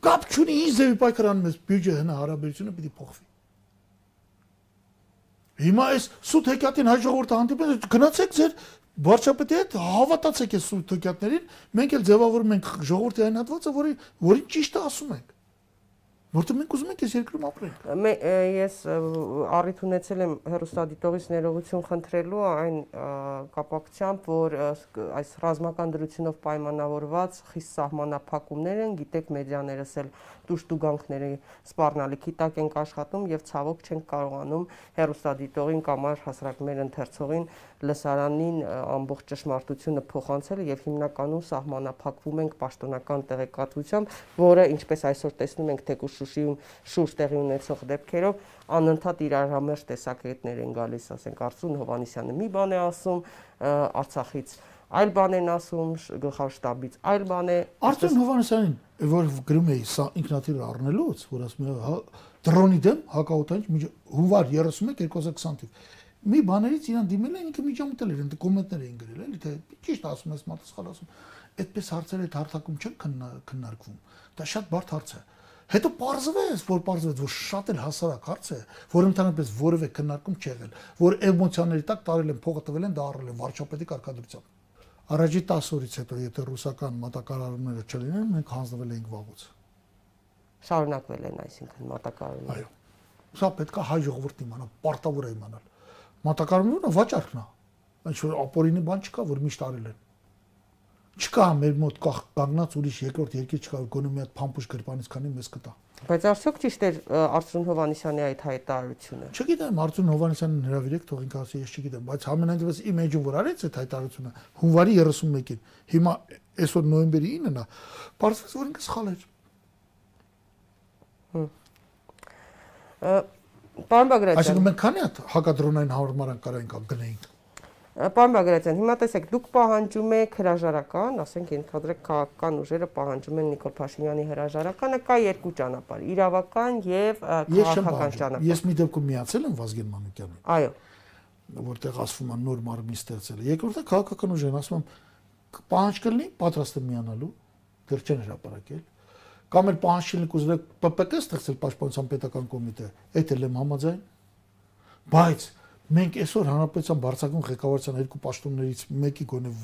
կապ չունի ինչ ձևի պայքարանում ես բյուջե հնա հարաբերությունը պիտի փոխվի հիմա այս սուտ հեքիաթին հայ ժողովուրդը հանդիպել գնացեք ձեր վարչապետի հետ հավատացեք այս սուտ հեքիաթներին մենք էլ ձևավորում ենք ժողովրդի այն հատվածը որի որին ճիշտը ասում ենք Որտեղ մենք ուզում ենք այս երկրում ապրենք։ Ես առիթ ունեցել եմ հերոստադիտողից ներողություն խնդրելու այն կապակցությամբ, որ այս ռազմական դրությունով պայմանավորված խիստ սահմանափակումներ են, գիտեք, մեդիաներս էլ դուշտուգանքների սպառնալիքի տակ ենք աշխատում եւ ցավոք չենք կարողանում հերոստադիտողին կամ այլ հասարակ մեր ընթերցողին լսարանին ամբողջ ճշմարտությունը փոխանցել եւ հիմնականում սահմանափակվում ենք պաշտոնական տեղեկատվությամբ, որը ինչպես այսօր տեսնում ենք թեկուզ Շուշիում շուրջ տեղի ունեցող դեպքերով անընդհատ իրար համերժ տեսակետներ են գալիս, ասենք Արծուն Հովանիսյանը մի բան է ասում, Արցախից այլ բան են ասում գլխավոր շտաբից, այլ բան է Արծուն Հովանեսյանին, որ գրում էի սա ինքնաթիռ առնելուց, որ ասում է հա, դրոնի դեմ հակաօտանջ հունվար 31 2020 թիվ մի բաներից իրան դիմել են ինքը միջամտել էր, ընդ կոմենտներ էին գրել, էլի թե ճիշտ ասում ես, մատը սխալ ասում։ Այդպես հարցերը այդ հարթակում չեն քննարկվում։ Դա շատ բարդ հարց է։ Հետո parzվեց, որ parzվեց, որ շատ էլ հասարակ հարց է, որ ընդհանրապես որևէ քննարկում չի եղել, որ էմոցիաների տակ տարել են փողը տվել են, դա առել են վարչապետի կարգադրությամբ։ Առաջի 10 օրից հետո, եթե ռուսական մատակարարումները չլինեն, մենք հանձնվել էինք վաղուց։ Շարունակվել են այսինքն մատակարարումները։ Այո։ Սա պետք է հայ ժողովուրդն իմանա, պարտավոր է իմանալ մատակարարությունը վաճառքն է։ Ինչ որ ապորինի բան չկա, որ միշտ արել են։ Չկա մեր մոտ կանգնած ուրիշ երկրորդ երկիր չկա, որ գոնե մի հատ փամփուշ գրպանից քանի մեզ կտա։ Բայց արդյոք ճիշտ էր Արծրուն Հովանեսյանի այդ հայտարարությունը։ Չգիտեմ, Արծրուն Հովանեսյանին հրավիրեք, թող ինքը ասի, ես չգիտեմ, բայց ամենայն դեպս իմեջը որ արեց այդ հայտարարությունը հունվարի 31-ին։ Հիմա այսօր նոյեմբերի 9-ն է, բարձրացած որ ինքը սխալ էր։ Պարոն Բագրատյան։ Այսինքն մենք քանի հատ հակադրոնային հարմարան կարային գնեինք։ Պարոն Բագրատյան, հիմա տեսեք, դուք պահանջում եք հրաժարական, ասենք ենթադրեք քաղաքական ուժերը պահանջում են Նիկոլ Փաշինյանի հրաժարականը, կա երկու ճանապարհ՝ իրավական եւ քաղաքական ճանապարհ։ Ես մի դեպքում միացել եմ Վազգեն Մանուկյանին։ Այո։ Որտեղ ասվում է նոր մարմին ստեղծել։ Երկրորդը քաղաքական ուժերն ասում են պահանջ կլինի, պատրաստ միանալու, դեռ չեն հրապարակել կամ էլ պահանջին կուզեք ՊՊԿ ստեղծել պաշտպանության պետական կոմիտե, այդ էլ եմ համաձայն։ Բայց մենք այսօր հանրապետության բարձրագույն ղեկավարության երկու պաշտոններից մեկի գոնե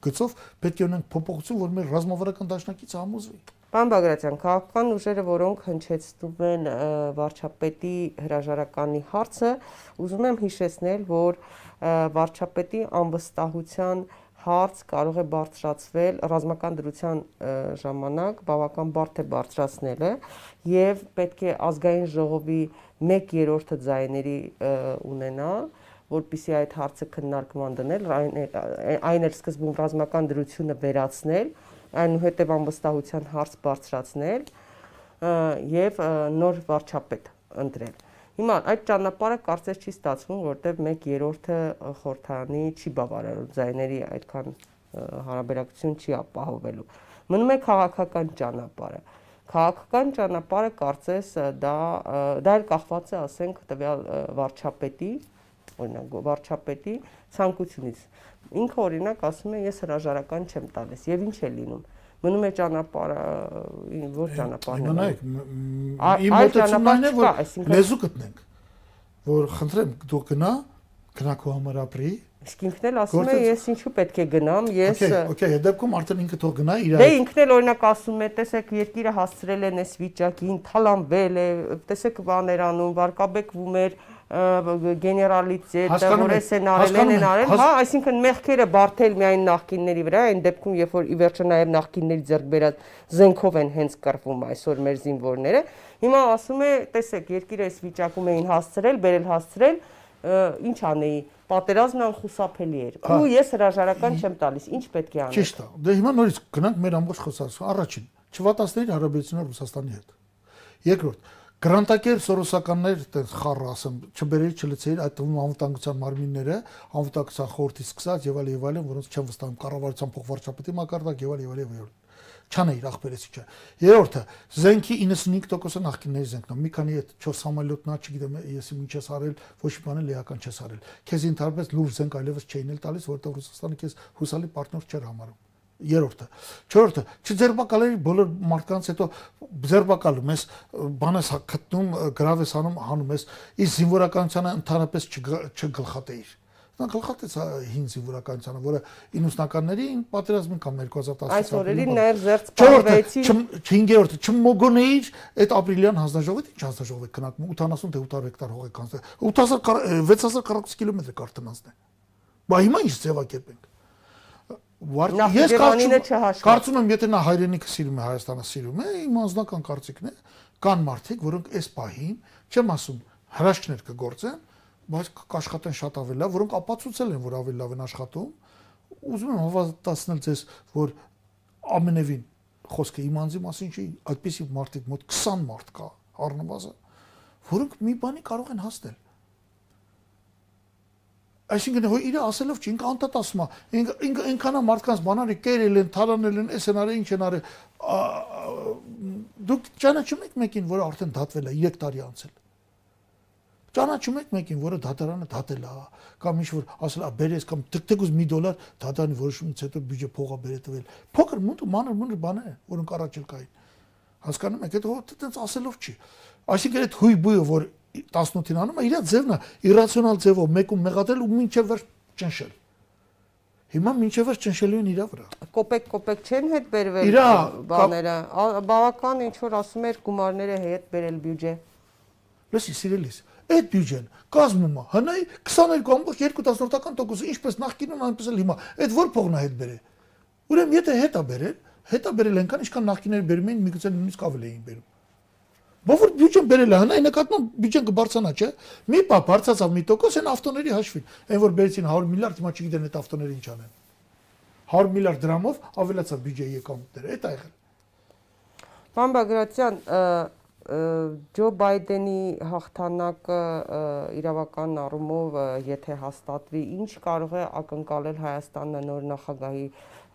գծով պետք է ունենք փոփոխություն, որ մեր ռազմավարական դաշնակիցը համոզվի։ Պարոն Բագրատյան, քաղաքական ուժերը, որոնք հնչեցնում են վարչապետի հրաժարականի հարցը, ուզում եմ հիշեցնել, որ վարչապետի անվստահության հարց կարող է բարձրացվել ռազմական դրության ժամանակ բավական բարդ է բարձրացնելը եւ պետք է ազգային ժողովի 1/3-ը ձայների ունենա որpիսի այդ հարցը քննարկման դնել այն այն էլ սկզբում ռազմական դրությունը վերացնել այնուհետև անվստահության հարց բարձրացնել եւ նոր վարչապետ ընտրել Հիմա այդ ճանապարհը կարծես չի ստացվում, որտեղ 1/3-ը խորթանի չի բավարարում ձայների այդքան հարաբերակցություն չի ապահովելու։ Մնում է քաղաքական ճանապարհը։ Քաղաքական ճանապարհը կարծես դա դա էլ կախված է, ասենք, տվյալ վարչապետի, օրինակ վարչապետի ցանկությունից։ Ինքը օրինակ ասում է ես հրաժարական չեմ տալիս եւ ինչ է լինում մնում է ճանապարհը որ ճանապարհն է նայեք իմ մոտեցումն այն է որ լեզու գտնենք որ խնդրեմ դու գնա գնա քո համար ապրի Իսկ ինքն էլ ասում է ես ինչու պետք է գնամ, ես Okay, okay, դեպքում արդեն ինքը թող գնա իր Դե ինքն էլ օրինակ ասում է, տեսեք, երկիրը հասցրել են այս վիճակին, թալանվել է, տեսեք բաներ անում, վարկաբեկվում էր, գեներալիտետը, որ էս են արել, են են արել, հա, այսինքն մեղքերը բարթել միայն նախկինների վրա, այն դեպքում, երբ որ ի վերջո նաև նախկինների ձեռք բերած զենքով են հենց կռվում այսօր մեր զինվորները։ Հիմա ասում է, տեսեք, երկիրը այս վիճակում էին հասցրել, բերել հասցրել, ինչ անեի, պատերազմն անխուսափելի էր։ Ու ես հրաժարական չեմ տալիս, ինչ պետք է անել։ Ճիշտ է։ Դե հիմա նորից գնանք մեր ամբողջ խոսացումը։ Առաջին, չվատացների հարաբերությունները Ռուսաստանի հետ։ Երկրորդ, Գրանտակեր սորոսականներ այդպես խառը ասեմ, չբերեի չլցեի այդ թվում անվտանգության մարմինները, անվտանգության խորհրդի սկսած եւ այլ եւ այլն, որոնց չեմ վստահում կառավարության փոխվարչապետի մակարդակ եւ այլ եւ այլ եւ այլ։ Չանեի ախպերեցի չէ։ Երրորդը, զենքի 95%-ը նախկինների զենքն է։ Մի քանի այդ 4 համալյոտնա, չգիտեմ, ես ինչ ես արել, ոչ մի բան էլ էական չես արել։ Քեզ ինթարպես լուրջ զենք այլևս չէին էլ տալիս, որովհետեւ Ռուսաստանը քեզ հուսալի պարտներ չէր համարում երրորդը չորրորդը չձերբակալերի բոլոր մարդկանց հետո ձերբակալում ես բանես գտնում գրավես անում հանում ես իսկ զինվորականությանը ընդհանրապես չգլխատեիր նա գլխատեց հին զինվորականությանը որը 90-ականներին պատերազմին կամ 2010 այս օրերին նաև զերծ պարվեցին 5-րդը չմոգոնեիր այդ ապրիլյան հանձնաժողովի ինչ հանձնաժողով է քննարկում 80 թե 800 հեկտար հող է կանցել 8000 6040 կիլոմետր կարտնանցն է բա հիմա ինչ ձևակերպ ենք Վարդ ես կարծում կարծում եմ եթե նա հայրենիքը սիրում է Հայաստանը սիրում է իմ անձնական կարծիքն է կան մարդիկ որոնք այս պահին չեմ ասում հրաշքներ կգործեն բայց կաշխատեն շատ ավելի լավ որոնք ապացուցել են որ ավելի լավ են աշխատում ուզում եմ հավատացնել ձեզ որ ամենևին խոսքը իմ անձի մասին չի այդպիսի մարդիկ մոտ 20 մարդ կա առնվազն որոնք մի բանի կարող են հասնել Այսինքն հո իր ասելով չի, ինքը անդադ ասում է, ինքը ինքը այնքան է մարդկանց բանալի կերել են, թալանել են, էս են արել, ինչ են արել։ Դուք ճանաչում եք մեկին, որը արդեն դատվել է 3 տարի անցել։ Ճանաչում եք մեկին, որը դատարանը դատել է, կամ ինչ որ ասել է, բերես կամ դգդգուզ մի դոլար դատարանի որոշումից հետո բյուջե փողա բերե տվել։ Փոքր մունտ մանր մունր բաներ են, որոնք առաջ էլ կային։ Հասկանում եք, դա այդպես ասելով չի։ Այսինքն այդ հույբույը, որ 18-ին անում է, իր ձևն է իրացիոնալ ձևով մեկում մեղադրել ու մինչև վերջ ճնշել։ Հիմա մինչև վերջ ճնշելու են իրա վրա։ Կոպեկ կոպեկ չեն հետ բերվել բաները։ Բավական ինչ որ ասում էր գումարները հետ բերել բյուջե։ Լսի, սիրելիս, այդ բյուջեն կազմում է հնայի 22.2%-ական ինչպես նախկինում այնպես էլ հիմա։ Այդ որ փողն է հետ բերել։ Ուրեմն եթե հետ է բերել, հետ է բերել այնքան, ինչքան նախկիները բերում էին, միգուցե նույնիսկ ավելի էին բերում։ Բովոր բյուջեն բերել է, հնա այն նկատմամբ բյուջեն կբարձանա, չէ։ Մի բա բարձացավ մի տոկոս այն ավտոների հաշվին։ Այն որ բերեցին 100 միլիարդ, հիմա չգիտեն այդ ավտոները ինչ անեն։ 100 միլիարդ դրամով ավելացավ բյուջեի եկամուտները, այդ ա եղել։ Պարոն Բագրատյան, Ջո Բայդենի հաղթանակը իրավական առումով եթե հաստատվի, ինչ կարող է ակնկալել Հայաստանը նոր նախագահի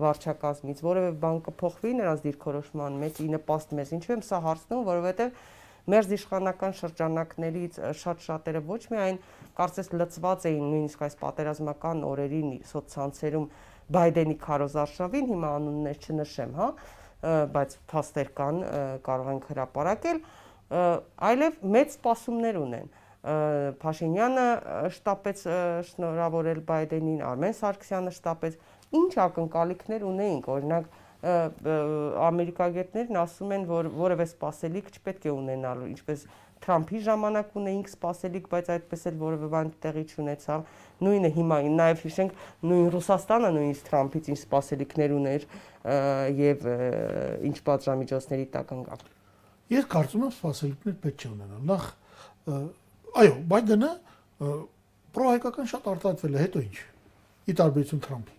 վարչակազմից, որևէ բան կփոխվի նրանց դիրքորոշման մեջ, ի նպաստ մեզ։ Ինչու եմ սա հարցնում, որովհետև մեր իշխանական շրջանակներից շատ շատերը ոչ միայն կարծես լծված էին նույնիսկ այս պատերազմական օրերին սոցցանցերում Բայդենի քարոզարշավին, հիմա անուններ չնշեմ, հա, բայց փաստեր կան, կարող ենք հրապարակել, այլև մեծ սպասումներ ունեն։ Փաշինյանը շտապեց շնորհավորել Բայդենին, Արմեն Սարգսյանը շտապեց ինչ ակնկալիքներ ունեինք, օրինակ ամերիկագետներն ասում են, որ որևէ սպասելիք չպետք է ունենալու, ինչպես Թրամփի ժամանակ ունեինք սպասելիք, բայց այդպես էլ որևէ բան տեղի չունեցավ։ Նույնը հիմա, նաև հիշենք, նույն Ռուսաստանը նույնիսկ Թրամփից ինչ սպասելիքներ ուներ եւ ինչ պատժամիջոցների տակ ընկավ։ Ես կարծում եմ սպասելիքներ պետք չէ ունենալ։ Նախ այո, Բայդենը պրոհայկական շատ արտահայտվել է, հետո ինչ։ Ի տարբերություն Թրամփի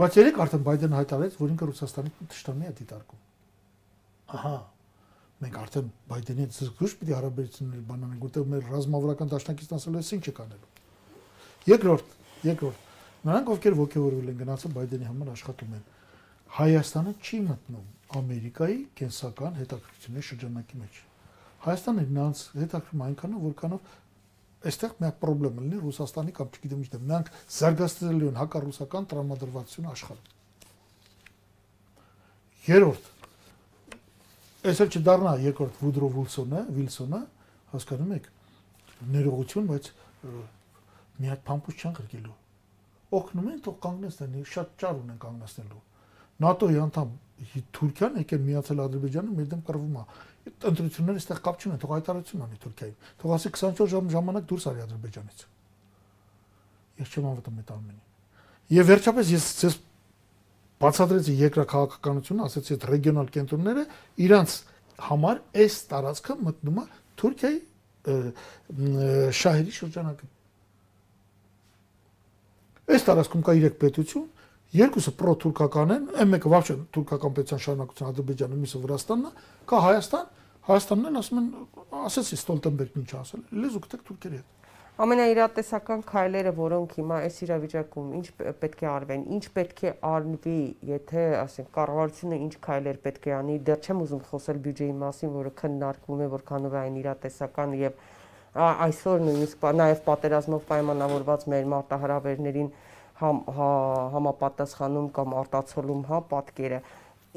Բայց երեք արդեն Բայդենը հայտարարեց, որ ինքը Ռուսաստանի թշնամի է դիտարկում։ Ահա։ Մենք արդեն Բայդենի հետ զգուշ պիտի հարաբերություններ բանանենք, որտեղ մեր ռազմավարական դաշնակիցն ասել է, ինչ է կանելու։ Երկրորդ, երկրորդ, նրանք ովքեր ողջորվել են գնացել Բայդենի համար աշխատում են։ Հայաստանը չի մտնում Ամերիկայի կենսական հետաքրքրությունների շրջանակի մեջ։ Հայաստանը նրանց հետաքրքրում այնքանով, որքանով այստեղ մի հատ խնդրեմ լինի Ռուսաստանի կամ չգիտեմ ինչ դեմ։ Նրանք զարգացրել են հակառուսական տրամադրվածությունը աշխարհում։ Երորդ Այսօր չդառնա երկրորդ Վուդրո Վիլսոնը, Վիլսոնը, հասկանում եք, ներողություն, բայց մի հատ փամփուշ չան գրկելու։ Օգնում են թող կանգնեցնեն, շատ ճար ունեն կանգնեցնելու։ ՆԱՏՕ-ի անդամ Թուրքիան եկել միացել Ադրբեջանը մեր դեմ կռվում է ընտրությունները այստեղ կապ չունեն, թող հայտարարություն անի Թուրքիային։ Թող ասի 24 ժամ ժամանակ դուրս արի Ադրբեջանից։ Ես չեմ անվտանգ այդ ամենին։ Եվ վերջապես ես ցես բացատրեցի երկրաքաղաքականությունը, ասեցի այդ ռեգիոնալ կենտրոնները իրանց համար այս տարածքը մտնում է Թուրքիայի շահերի շրջանակը։ Այս տարածքում կա 3 պետություն, երկուսը պրոթուրքական են, այն մեկը վաբշե թուրքական պետության շարունակության Ադրբեջանը, միսը Վրաստանն է, կա Հայաստան, Հայաստանն էլ ասում են, ասեցի Ստոլտենբերգն ինչ ասել, լեզու կտեք Թուրքիայի հետ։ Ամենաիրատեսական քայլերը, որոնք հիմա այս իրավիճակում ինչ պետք է արվեն, ինչ պետք է արնվի, եթե, ասենք, կառավարությունը ինչ քայլեր պետք է անի, դեռ չեմ ուզում խոսել բյուջեի մասին, որը քննարկվում է, որքանով է այն իրատեսական եւ այսօր նույնիսկ նաև պատերազմով պայմանավորված մեր մարտահրավերներին համ հա, համապատասխանում կամ արտացոլում հա պատկերը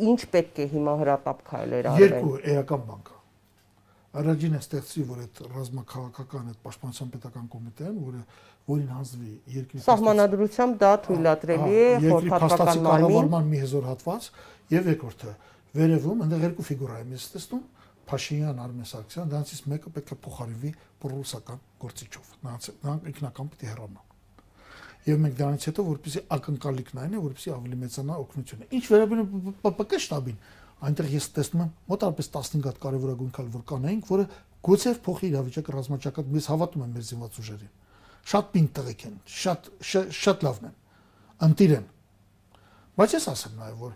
ինչ պետք է հիմա հրատապ քայլեր արվեն երկու էական բան կա առաջինը ստեղծի որ այդ ռազմաքաղաքական այդ պաշտպանության պետական կոմիտեն որը որին հանձնվի երկրի սահմանադրությամբ դա թույլատրելի է խորհրդատվական կառավարման մի հզոր հատված եւ երկրորդը վերևում այնտեղ երկու ֆիգուրա եմ ես տեսնում Փաշինյան, Արմեն Սարգսյան, դրանցից մեկը պետք է փոխարինվի պրոռուսական գործիչով։ նրանք ինքնական պիտի հեռանան եւ մենք դրանից հետո որպեսի ակնկալիքն այն է որպեսի ավելի մեծանա օգնությունը ինչ վերաբերում ՊՊԿ շտաբին այնտեղ ես տեսնում եմ մոտավորապես 15 հատ կարևորագույն քայլ որ կանեինք որը գուցե փոխի իրավիճակը ռազմաճակատ մեզ հավատում եմ մեր զինված ուժերին շատ պինդ տղեկ են շատ շատ լավն են ընտիր են բայց ես ասեմ նաեւ որ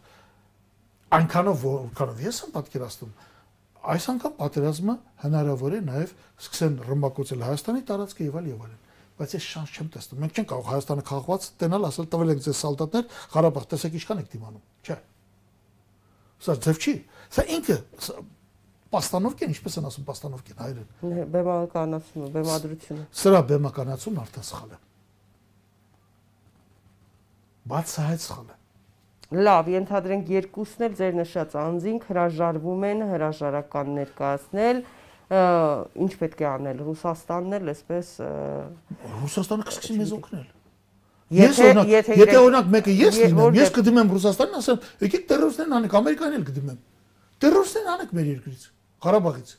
այնքանով որքանով ես եմ պատկերացնում այս անգամ պատերազմը հնարավոր է նաև սկսեն ռմբակոծել Հայաստանի տարածքը եւ այլ եւ այլն բայց ես շանս չեմ տեսնում։ Մենք չենք կարող Հայաստանը քաղաքված տենալ, ասել տվել ենք ձեզ սալտատներ, Ղարաբաղ, տեսեք ինչքան եք դիմանում։ Չէ։ Սա ձև չի։ Սա ինքը պաստանովկեն, ինչպես են ասում պաստանովկեն հայերեն։ Բեմականացումը, բեմադրությունը։ Սրա բեմականացումն արդեն սխալ է։ Բացահայտ սխալ է։ Լավ, ենթադրենք երկուսն էլ ձեր նշած անձինք հրաժարվում են հրաժարական ներկայացնել, ինչ պետք է անել Ռուսաստանն էլ այսպես Ռուսաստանը կսկսի մեզ օգնել Ես օրինակ, եթե օրինակ մեկը ես լինեմ, ես կդիմեմ Ռուսաստանին, ասեմ, եկեք terroristներն անեք, Ամերիկանին էլ կդիմեմ։ Terroristներն անեք մեր երկրից, Ղարաբաղից։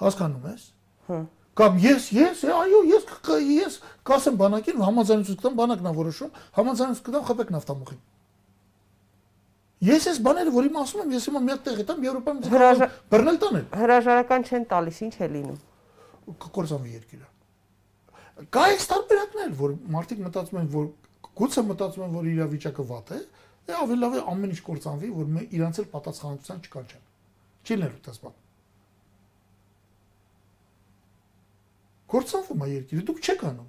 Հասկանում ես։ Հա։ Կամ ես, ես, այո, ես ես կասեմ բանակին համաձայնություն կտամ, բանակն է որոշում, համաձայնություն կտամ խփեք նավթամուխին։ Ես այս բաները, որ իմ ասում եմ, ես հիմա մի հատ տեղի տամ Եվրոպայում բռնել տանել։ Հրաժարական չեն տալիս, ինչ է լինում։ կկործանվի երկիրը։ Կա այս տարբերակներ, որ մարդիկ մտածում են, որ գուցե մտածում են, որ իրավիճակը վատ է, է ավելի լավ է ամեն ինչ կործանվի, որ իրանց էլ պատասխանատվության չկանչեն։ Չի լինելու դες բան։ Կործանվում է երկիրը, դուք չեք անում։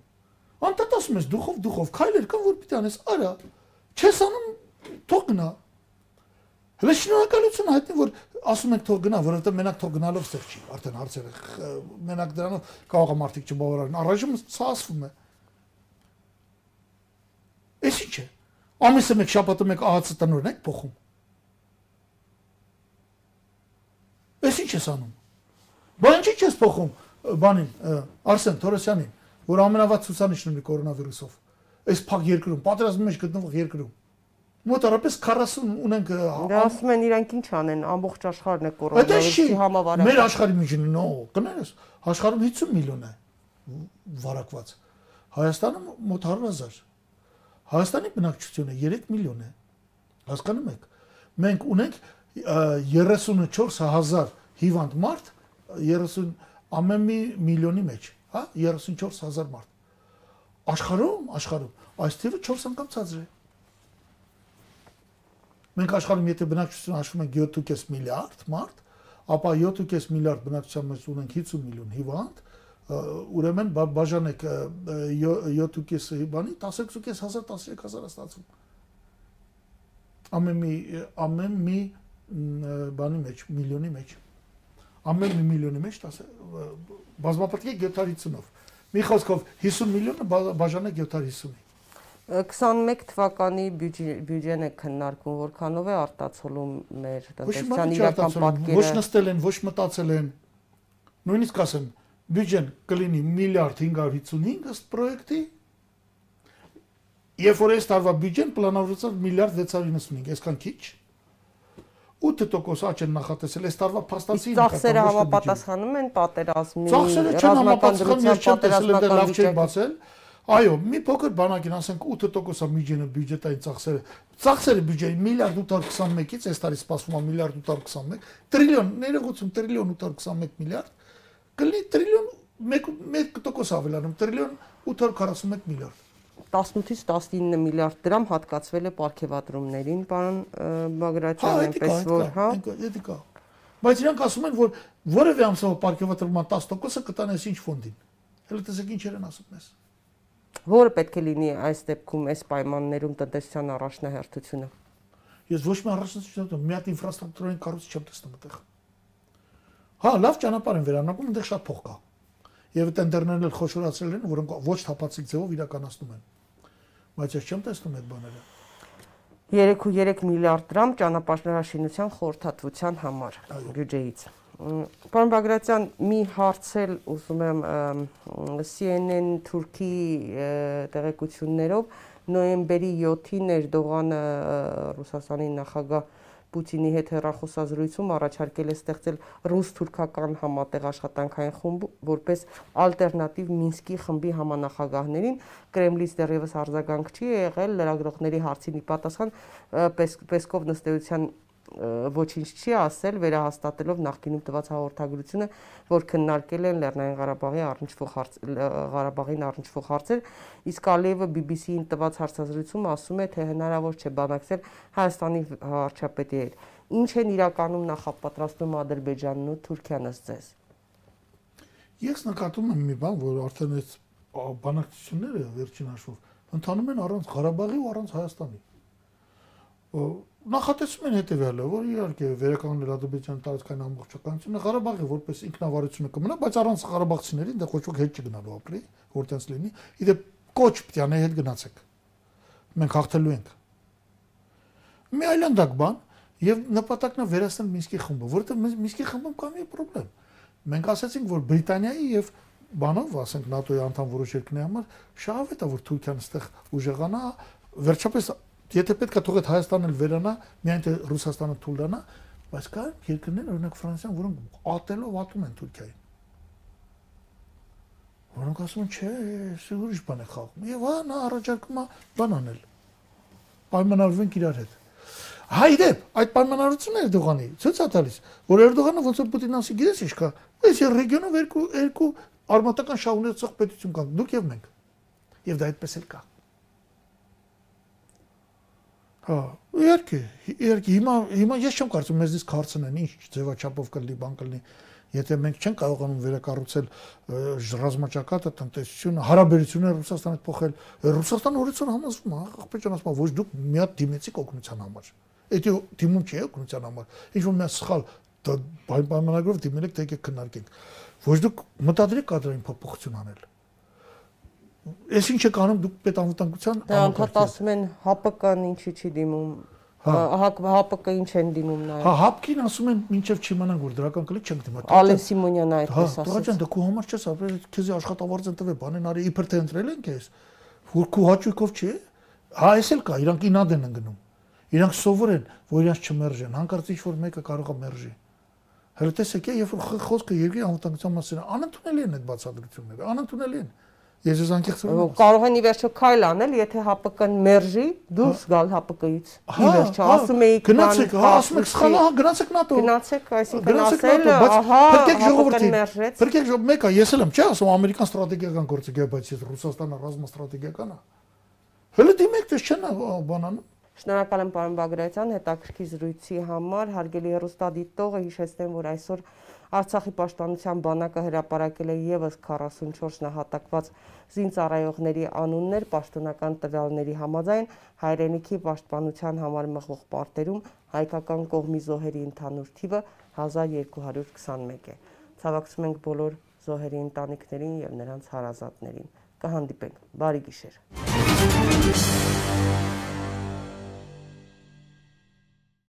Անտատ ասում ես դուխով դուխով քայլեր կան, որ պիտի անես, արա։ Չես անում, թող գնա։ Հələ շնորհակալություն հայտնի, որ ասում եք թող գնա, որովհետեւ մենակ թող գնալով ստեղ չի, արդեն հարցերը մենակ դրանով կարող է մարդիկ չբավարարեն։ Առայժմ սա ասվում է։ Էս ի՞նչ է։ Ամիսը մեկ շաբաթը մեկ ԱՀՑ տնօրեն եք փոխում։ Էս ի՞նչ ես անում։ Բան ինչի՞ չես փոխում բանին, Արսեն Թորոսյանին, որ ամենավատ ցուցանիշն ունի կորոնավիրուսով։ Այս փակ երկրում, պատերազմի մեջ գտնվող երկրում։ Մոտարապես 40 ունենք Դա ասում են իրանք ինչ անեն, ամբողջ աշխարհն է կորոնավիրուսի համավարակ։ Մեր աշխարհի միջին նո, կներես, աշխարհում 50 միլիոն է վարակված։ Հայաստանում մոտ 100.000։ Հայաստանի բնակչությունը 3 միլիոն է։ Հասկանում եք։ Մենք ունենք ը, 34000 հիվանդ մարդ 30 ամեն մի միլիոնի մեջ, հա, 34000 մարդ։ Աշխարհում, աշխարհում այս թիվը 4 անգամ ցածր է։ Մենք աշխարհում եթե բնակչությունը հաշվում ենք 7.5 միլիարդ մարդ, ապա 7.5 միլիարդ բնակչության մեջ ունենք 50 միլիոն հիվանդ, ուրեմն բա- բաժանեք ը, ը, 7.5 բանի 10.5 հազար 13000 է ստացվում։ Ամեն մի ամեն մի բանի մեջ, միլիոնի մեջ։ Ամեն մի միլիոնի մեջ 10 ը, բազմապատկի 750-ով։ Մի խոսքով 50 միլիոնը բա- բաժանեք 750-ի։ 21 թվականի բյուջե- բյուջեն է քննարկում, որքանով է արտացոլում մեր տնտեսության իրական իրական ոչ պատկերը։ նստել են, ոչ մտածել են։ Նույնիսկ ասեմ, բյուջեն կլինի միլիարդ 555 ըստ պրոյեկտի։ Երբ որ այս տարվա բյուջեն պլանավորված միլիարդ 695, այսքան քիչ։ 8% աճ են նախատեսել այս տարվա փաստացի Իսկ ծախսերը համապատասխանում են պատերազմի, Ծախսերը չեն համապատասխանում, ես չեմ տեսել դե լավ վիճակի։ բացել։ Այո, մի փոքր բանակին ասենք 8%-ը միջինը բյուջետային ծախսերը։ Ծախսերը բյուջեի միլիարդ 821-ից այս տարի սպասվում է միլիարդ 821, տրիլիոն, ներողություն, տրիլիոն 821 միլիարդ, կլինի տրիլիոն 1% ավելանում, տրիլիոն 841 միլիարդ։ 18-ից 19 միլիարդ դրամ հատկացվել է ապարքեվատրումներին, պարոն Հա, Բագրատյան, կա, այնպես որ, հա։ դա կա։ Բայց իրանք ասում են, որ որևէ ամսով ապարքեվատրման 10%-ը կտան այս ինչ ֆոնդին։ Հələ տեսեք ինչեր են ասում ես։ Որը պետք է լինի այս դեպքում այս պայմաններում տնտեսության առաջնահերթությունը։ Ես ոչ մի առանձնություն չեմ, մի հատ ինֆրաստրուկտուրային կառույց չեմ տեսնում այդտեղ։ Հա, լավ ճանապարհ են վերանարկում, այնտեղ շատ փող կա։ Եվ տենդերներն էլ խոշորացրել են, որոնք ոչ թափածիկ ձևով իրականացնում են։ Բայց ես չեմ տեսնում այդ բաները։ 3.3 միլիարդ դրամ ճանապարհաշինության խորհրդատվության համար Այո։ բյուջեից։ Մ, Պարոն Բագրատյան, մի հարց էլ ուզում եմ CNN Թուրքի տեղեկություններով նոյեմբերի 7-ին Էրդողանը Ռուսաստանի նախագահ Պուտինի հետ հեռախոսազրույցում առաջարկել է ստեղծել ռուս-թուրքական համատեղ աշխատանքային խումբ որպես ալտերնատիվ Մինսկի խմբի համանախագահներին Կրեմլից դեռևս արձագանք չի եղել լրագրողների հարցին ի պատասխան Պեսկով նստեության ը, ոչինչ չի ասել վերահաստատելով նախկինում տված հաղորդագրությունը, որ քննարկել են Լեռնային Ղարաբաղի առնչվող հարց Ղարաբաղին առնչվող հարցեր, իսկ Ալիևը BBC-ին տված հարցազրույցում ասում է, թե հնարավոր չէ բանակցել Հայաստանի վարչապետի հետ։ Ինչ են իրականում նախապատրաստում Ադրբեջանն ու Թուրքիան ըստ ձեզ։ Ես նկատում եմ մի բան, որ արդեն այս բանակցությունները վերջին հաշվով ընթանում են առանց Ղարաբաղի ու առանց Հայաստանի։ Նախատեսում են հետեւյալը, որ իհարկե վերականգնել Ադրբեջանի տարածքային ամբողջականությունը Ղարաբաղի որպես ինքնավարությունը կմնա, բայց առանց ղարաբաղցիներին դա ոչ ոք հետ չգնալու ապրի, որտենց լինի։ Իդեպ կոչ պիտի անե հետ գնացեք։ Մենք հաղթելու ենք։ Մի այլանդակ բան եւ նպատակն է վերացնել Մինսկի խումբը, որովհետեւ Մինս- Մինսկի խմբում կա մի խնդրեմ։ Մենք ասացինք, որ Բրիտանիայի եւ բանով, ասենք ՆԱՏՕ-ի անդամ որոշ երկրների համար շահավետ է, որ Թուրքիան այստեղ ուժեղանա, վերջապես եթե պետքա թող այդ Հայաստանն էլ վերանա, միայն թե Ռուսաստանը թույլանա, բայց կա երկրներ, օրինակ Ֆրանսիան, որոնք ատելով ատում են Թուրքիային։ Որոնք ասում են, չէ, սա ուրիշ բան է խաղում։ Եվ հա նա առաջարկում է բան անել։ Պայմանավորվենք իրար հետ։ Հայդեպ այդ պայմանավորությունը Էրդողանի ցույց է տալիս, որ Էրդողանը ոնց որ Պուտինն ասի, գիտես ինչ կա, այս ռեգիոնում երկու երկու արմատական շահունեցող պետություն կան, դուք եւ մենք։ Եվ դա այդպես էլ կա։ Հա, իհարկե, իհարկե հիմա հիմա ես չեմ կարծում մեզնից քարցնեն ինչ ձևաչափով կլինի, բան կլինի։ Եթե մենք չենք կարողանում վերակառուցել ռազմաճակատը, տնտեսությունը, հարաբերությունները Ռուսաստանի հետ փոխել, Ռուսաստանը օրեցօր համազվում է, աղբեջան ասում է, ոչ դուք մի հատ դիմեցիք օգնության համար։ Եթե դիմում չի օգնության համար, ինչ որ մի սխալ պայմանագրով դիմել եք, թե եկեք քննարկենք։ Ոչ դուք մտադրեք կադրային փոփոխություն անել Ես ինչ եք անում դուք պետանվտանգության Դա անդադ ասում են ՀԱՊԿ-ն ինչի չի դիմում։ ՀԱՊԿ ինչ են դիմում նայ։ Հա ՀԱՊԿ-ին ասում են մինչև չիմանան որ դրական կլիկ չենք դիմա։ Ալեն Սիմոնյանը այդպես ասաց։ Հա, դրական դա քո համար չես, ապա քեզ աշխատավարձ են տվել, բանեն արի իբր թե ընտրել են քեզ։ Որ քո հաճույքով չի։ Հա, էս էլ կա, իրանք ինադ են ընկնում։ Իրանք սովոր են, որ իրանք չմերժեն, հանկարծ ինչ որ մեկը կարող է մերժի։ Հələ տեսեք, երբ որ խոսքը երկրի անվտանգության մասին է, անընդունելի են այդ բացատրությունները, անընդունելի են։ Ես ես անկեղծ եմ։ Կարող են ի վերջո քայլ անել, եթե ՀԱՊԿ-ն մերժի, դուրս գալ ՀԱՊԿ-ից։ Ի վերջո, ասում էի գնացեք, հա, ասում եք սխալ, հա, գնացեք ՆԱՏՕ։ Գնացեք, այսինքն ասել, ահա, փրկեք ժողովրդին։ Փրկեք ժողովուրդ, մեկը ես էլ եմ, չէ, ասում ամերիկան ստրատեգիական գործիք է, բայց ես Ռուսաստանը ռազմաստրատեգիական է։ Հələ դիմեք, դες չեն բանանում։ Շնորհակալ եմ պարոն Բագրատյան հետաքրքիր զրույցի համար։ Հարգելի հեռուստադիտողը հիշեցնեմ, որ այսօր Արցախի պաշտպանության բանակը հրապարակել է եւս 44 նահատակված զինծառայողների անուններ պաշտոնական տվյալների համաձայն հայրենիքի պաշտպանության համար մղվող պարտերում հայկական կողմի զոհերի ընդհանուր թիվը 1221 է։ Ցավակցում ենք բոլոր զոհերի ընտանիքներին եւ նրանց հարազատներին։ Կհանդիպենք։ Բարի գիշեր։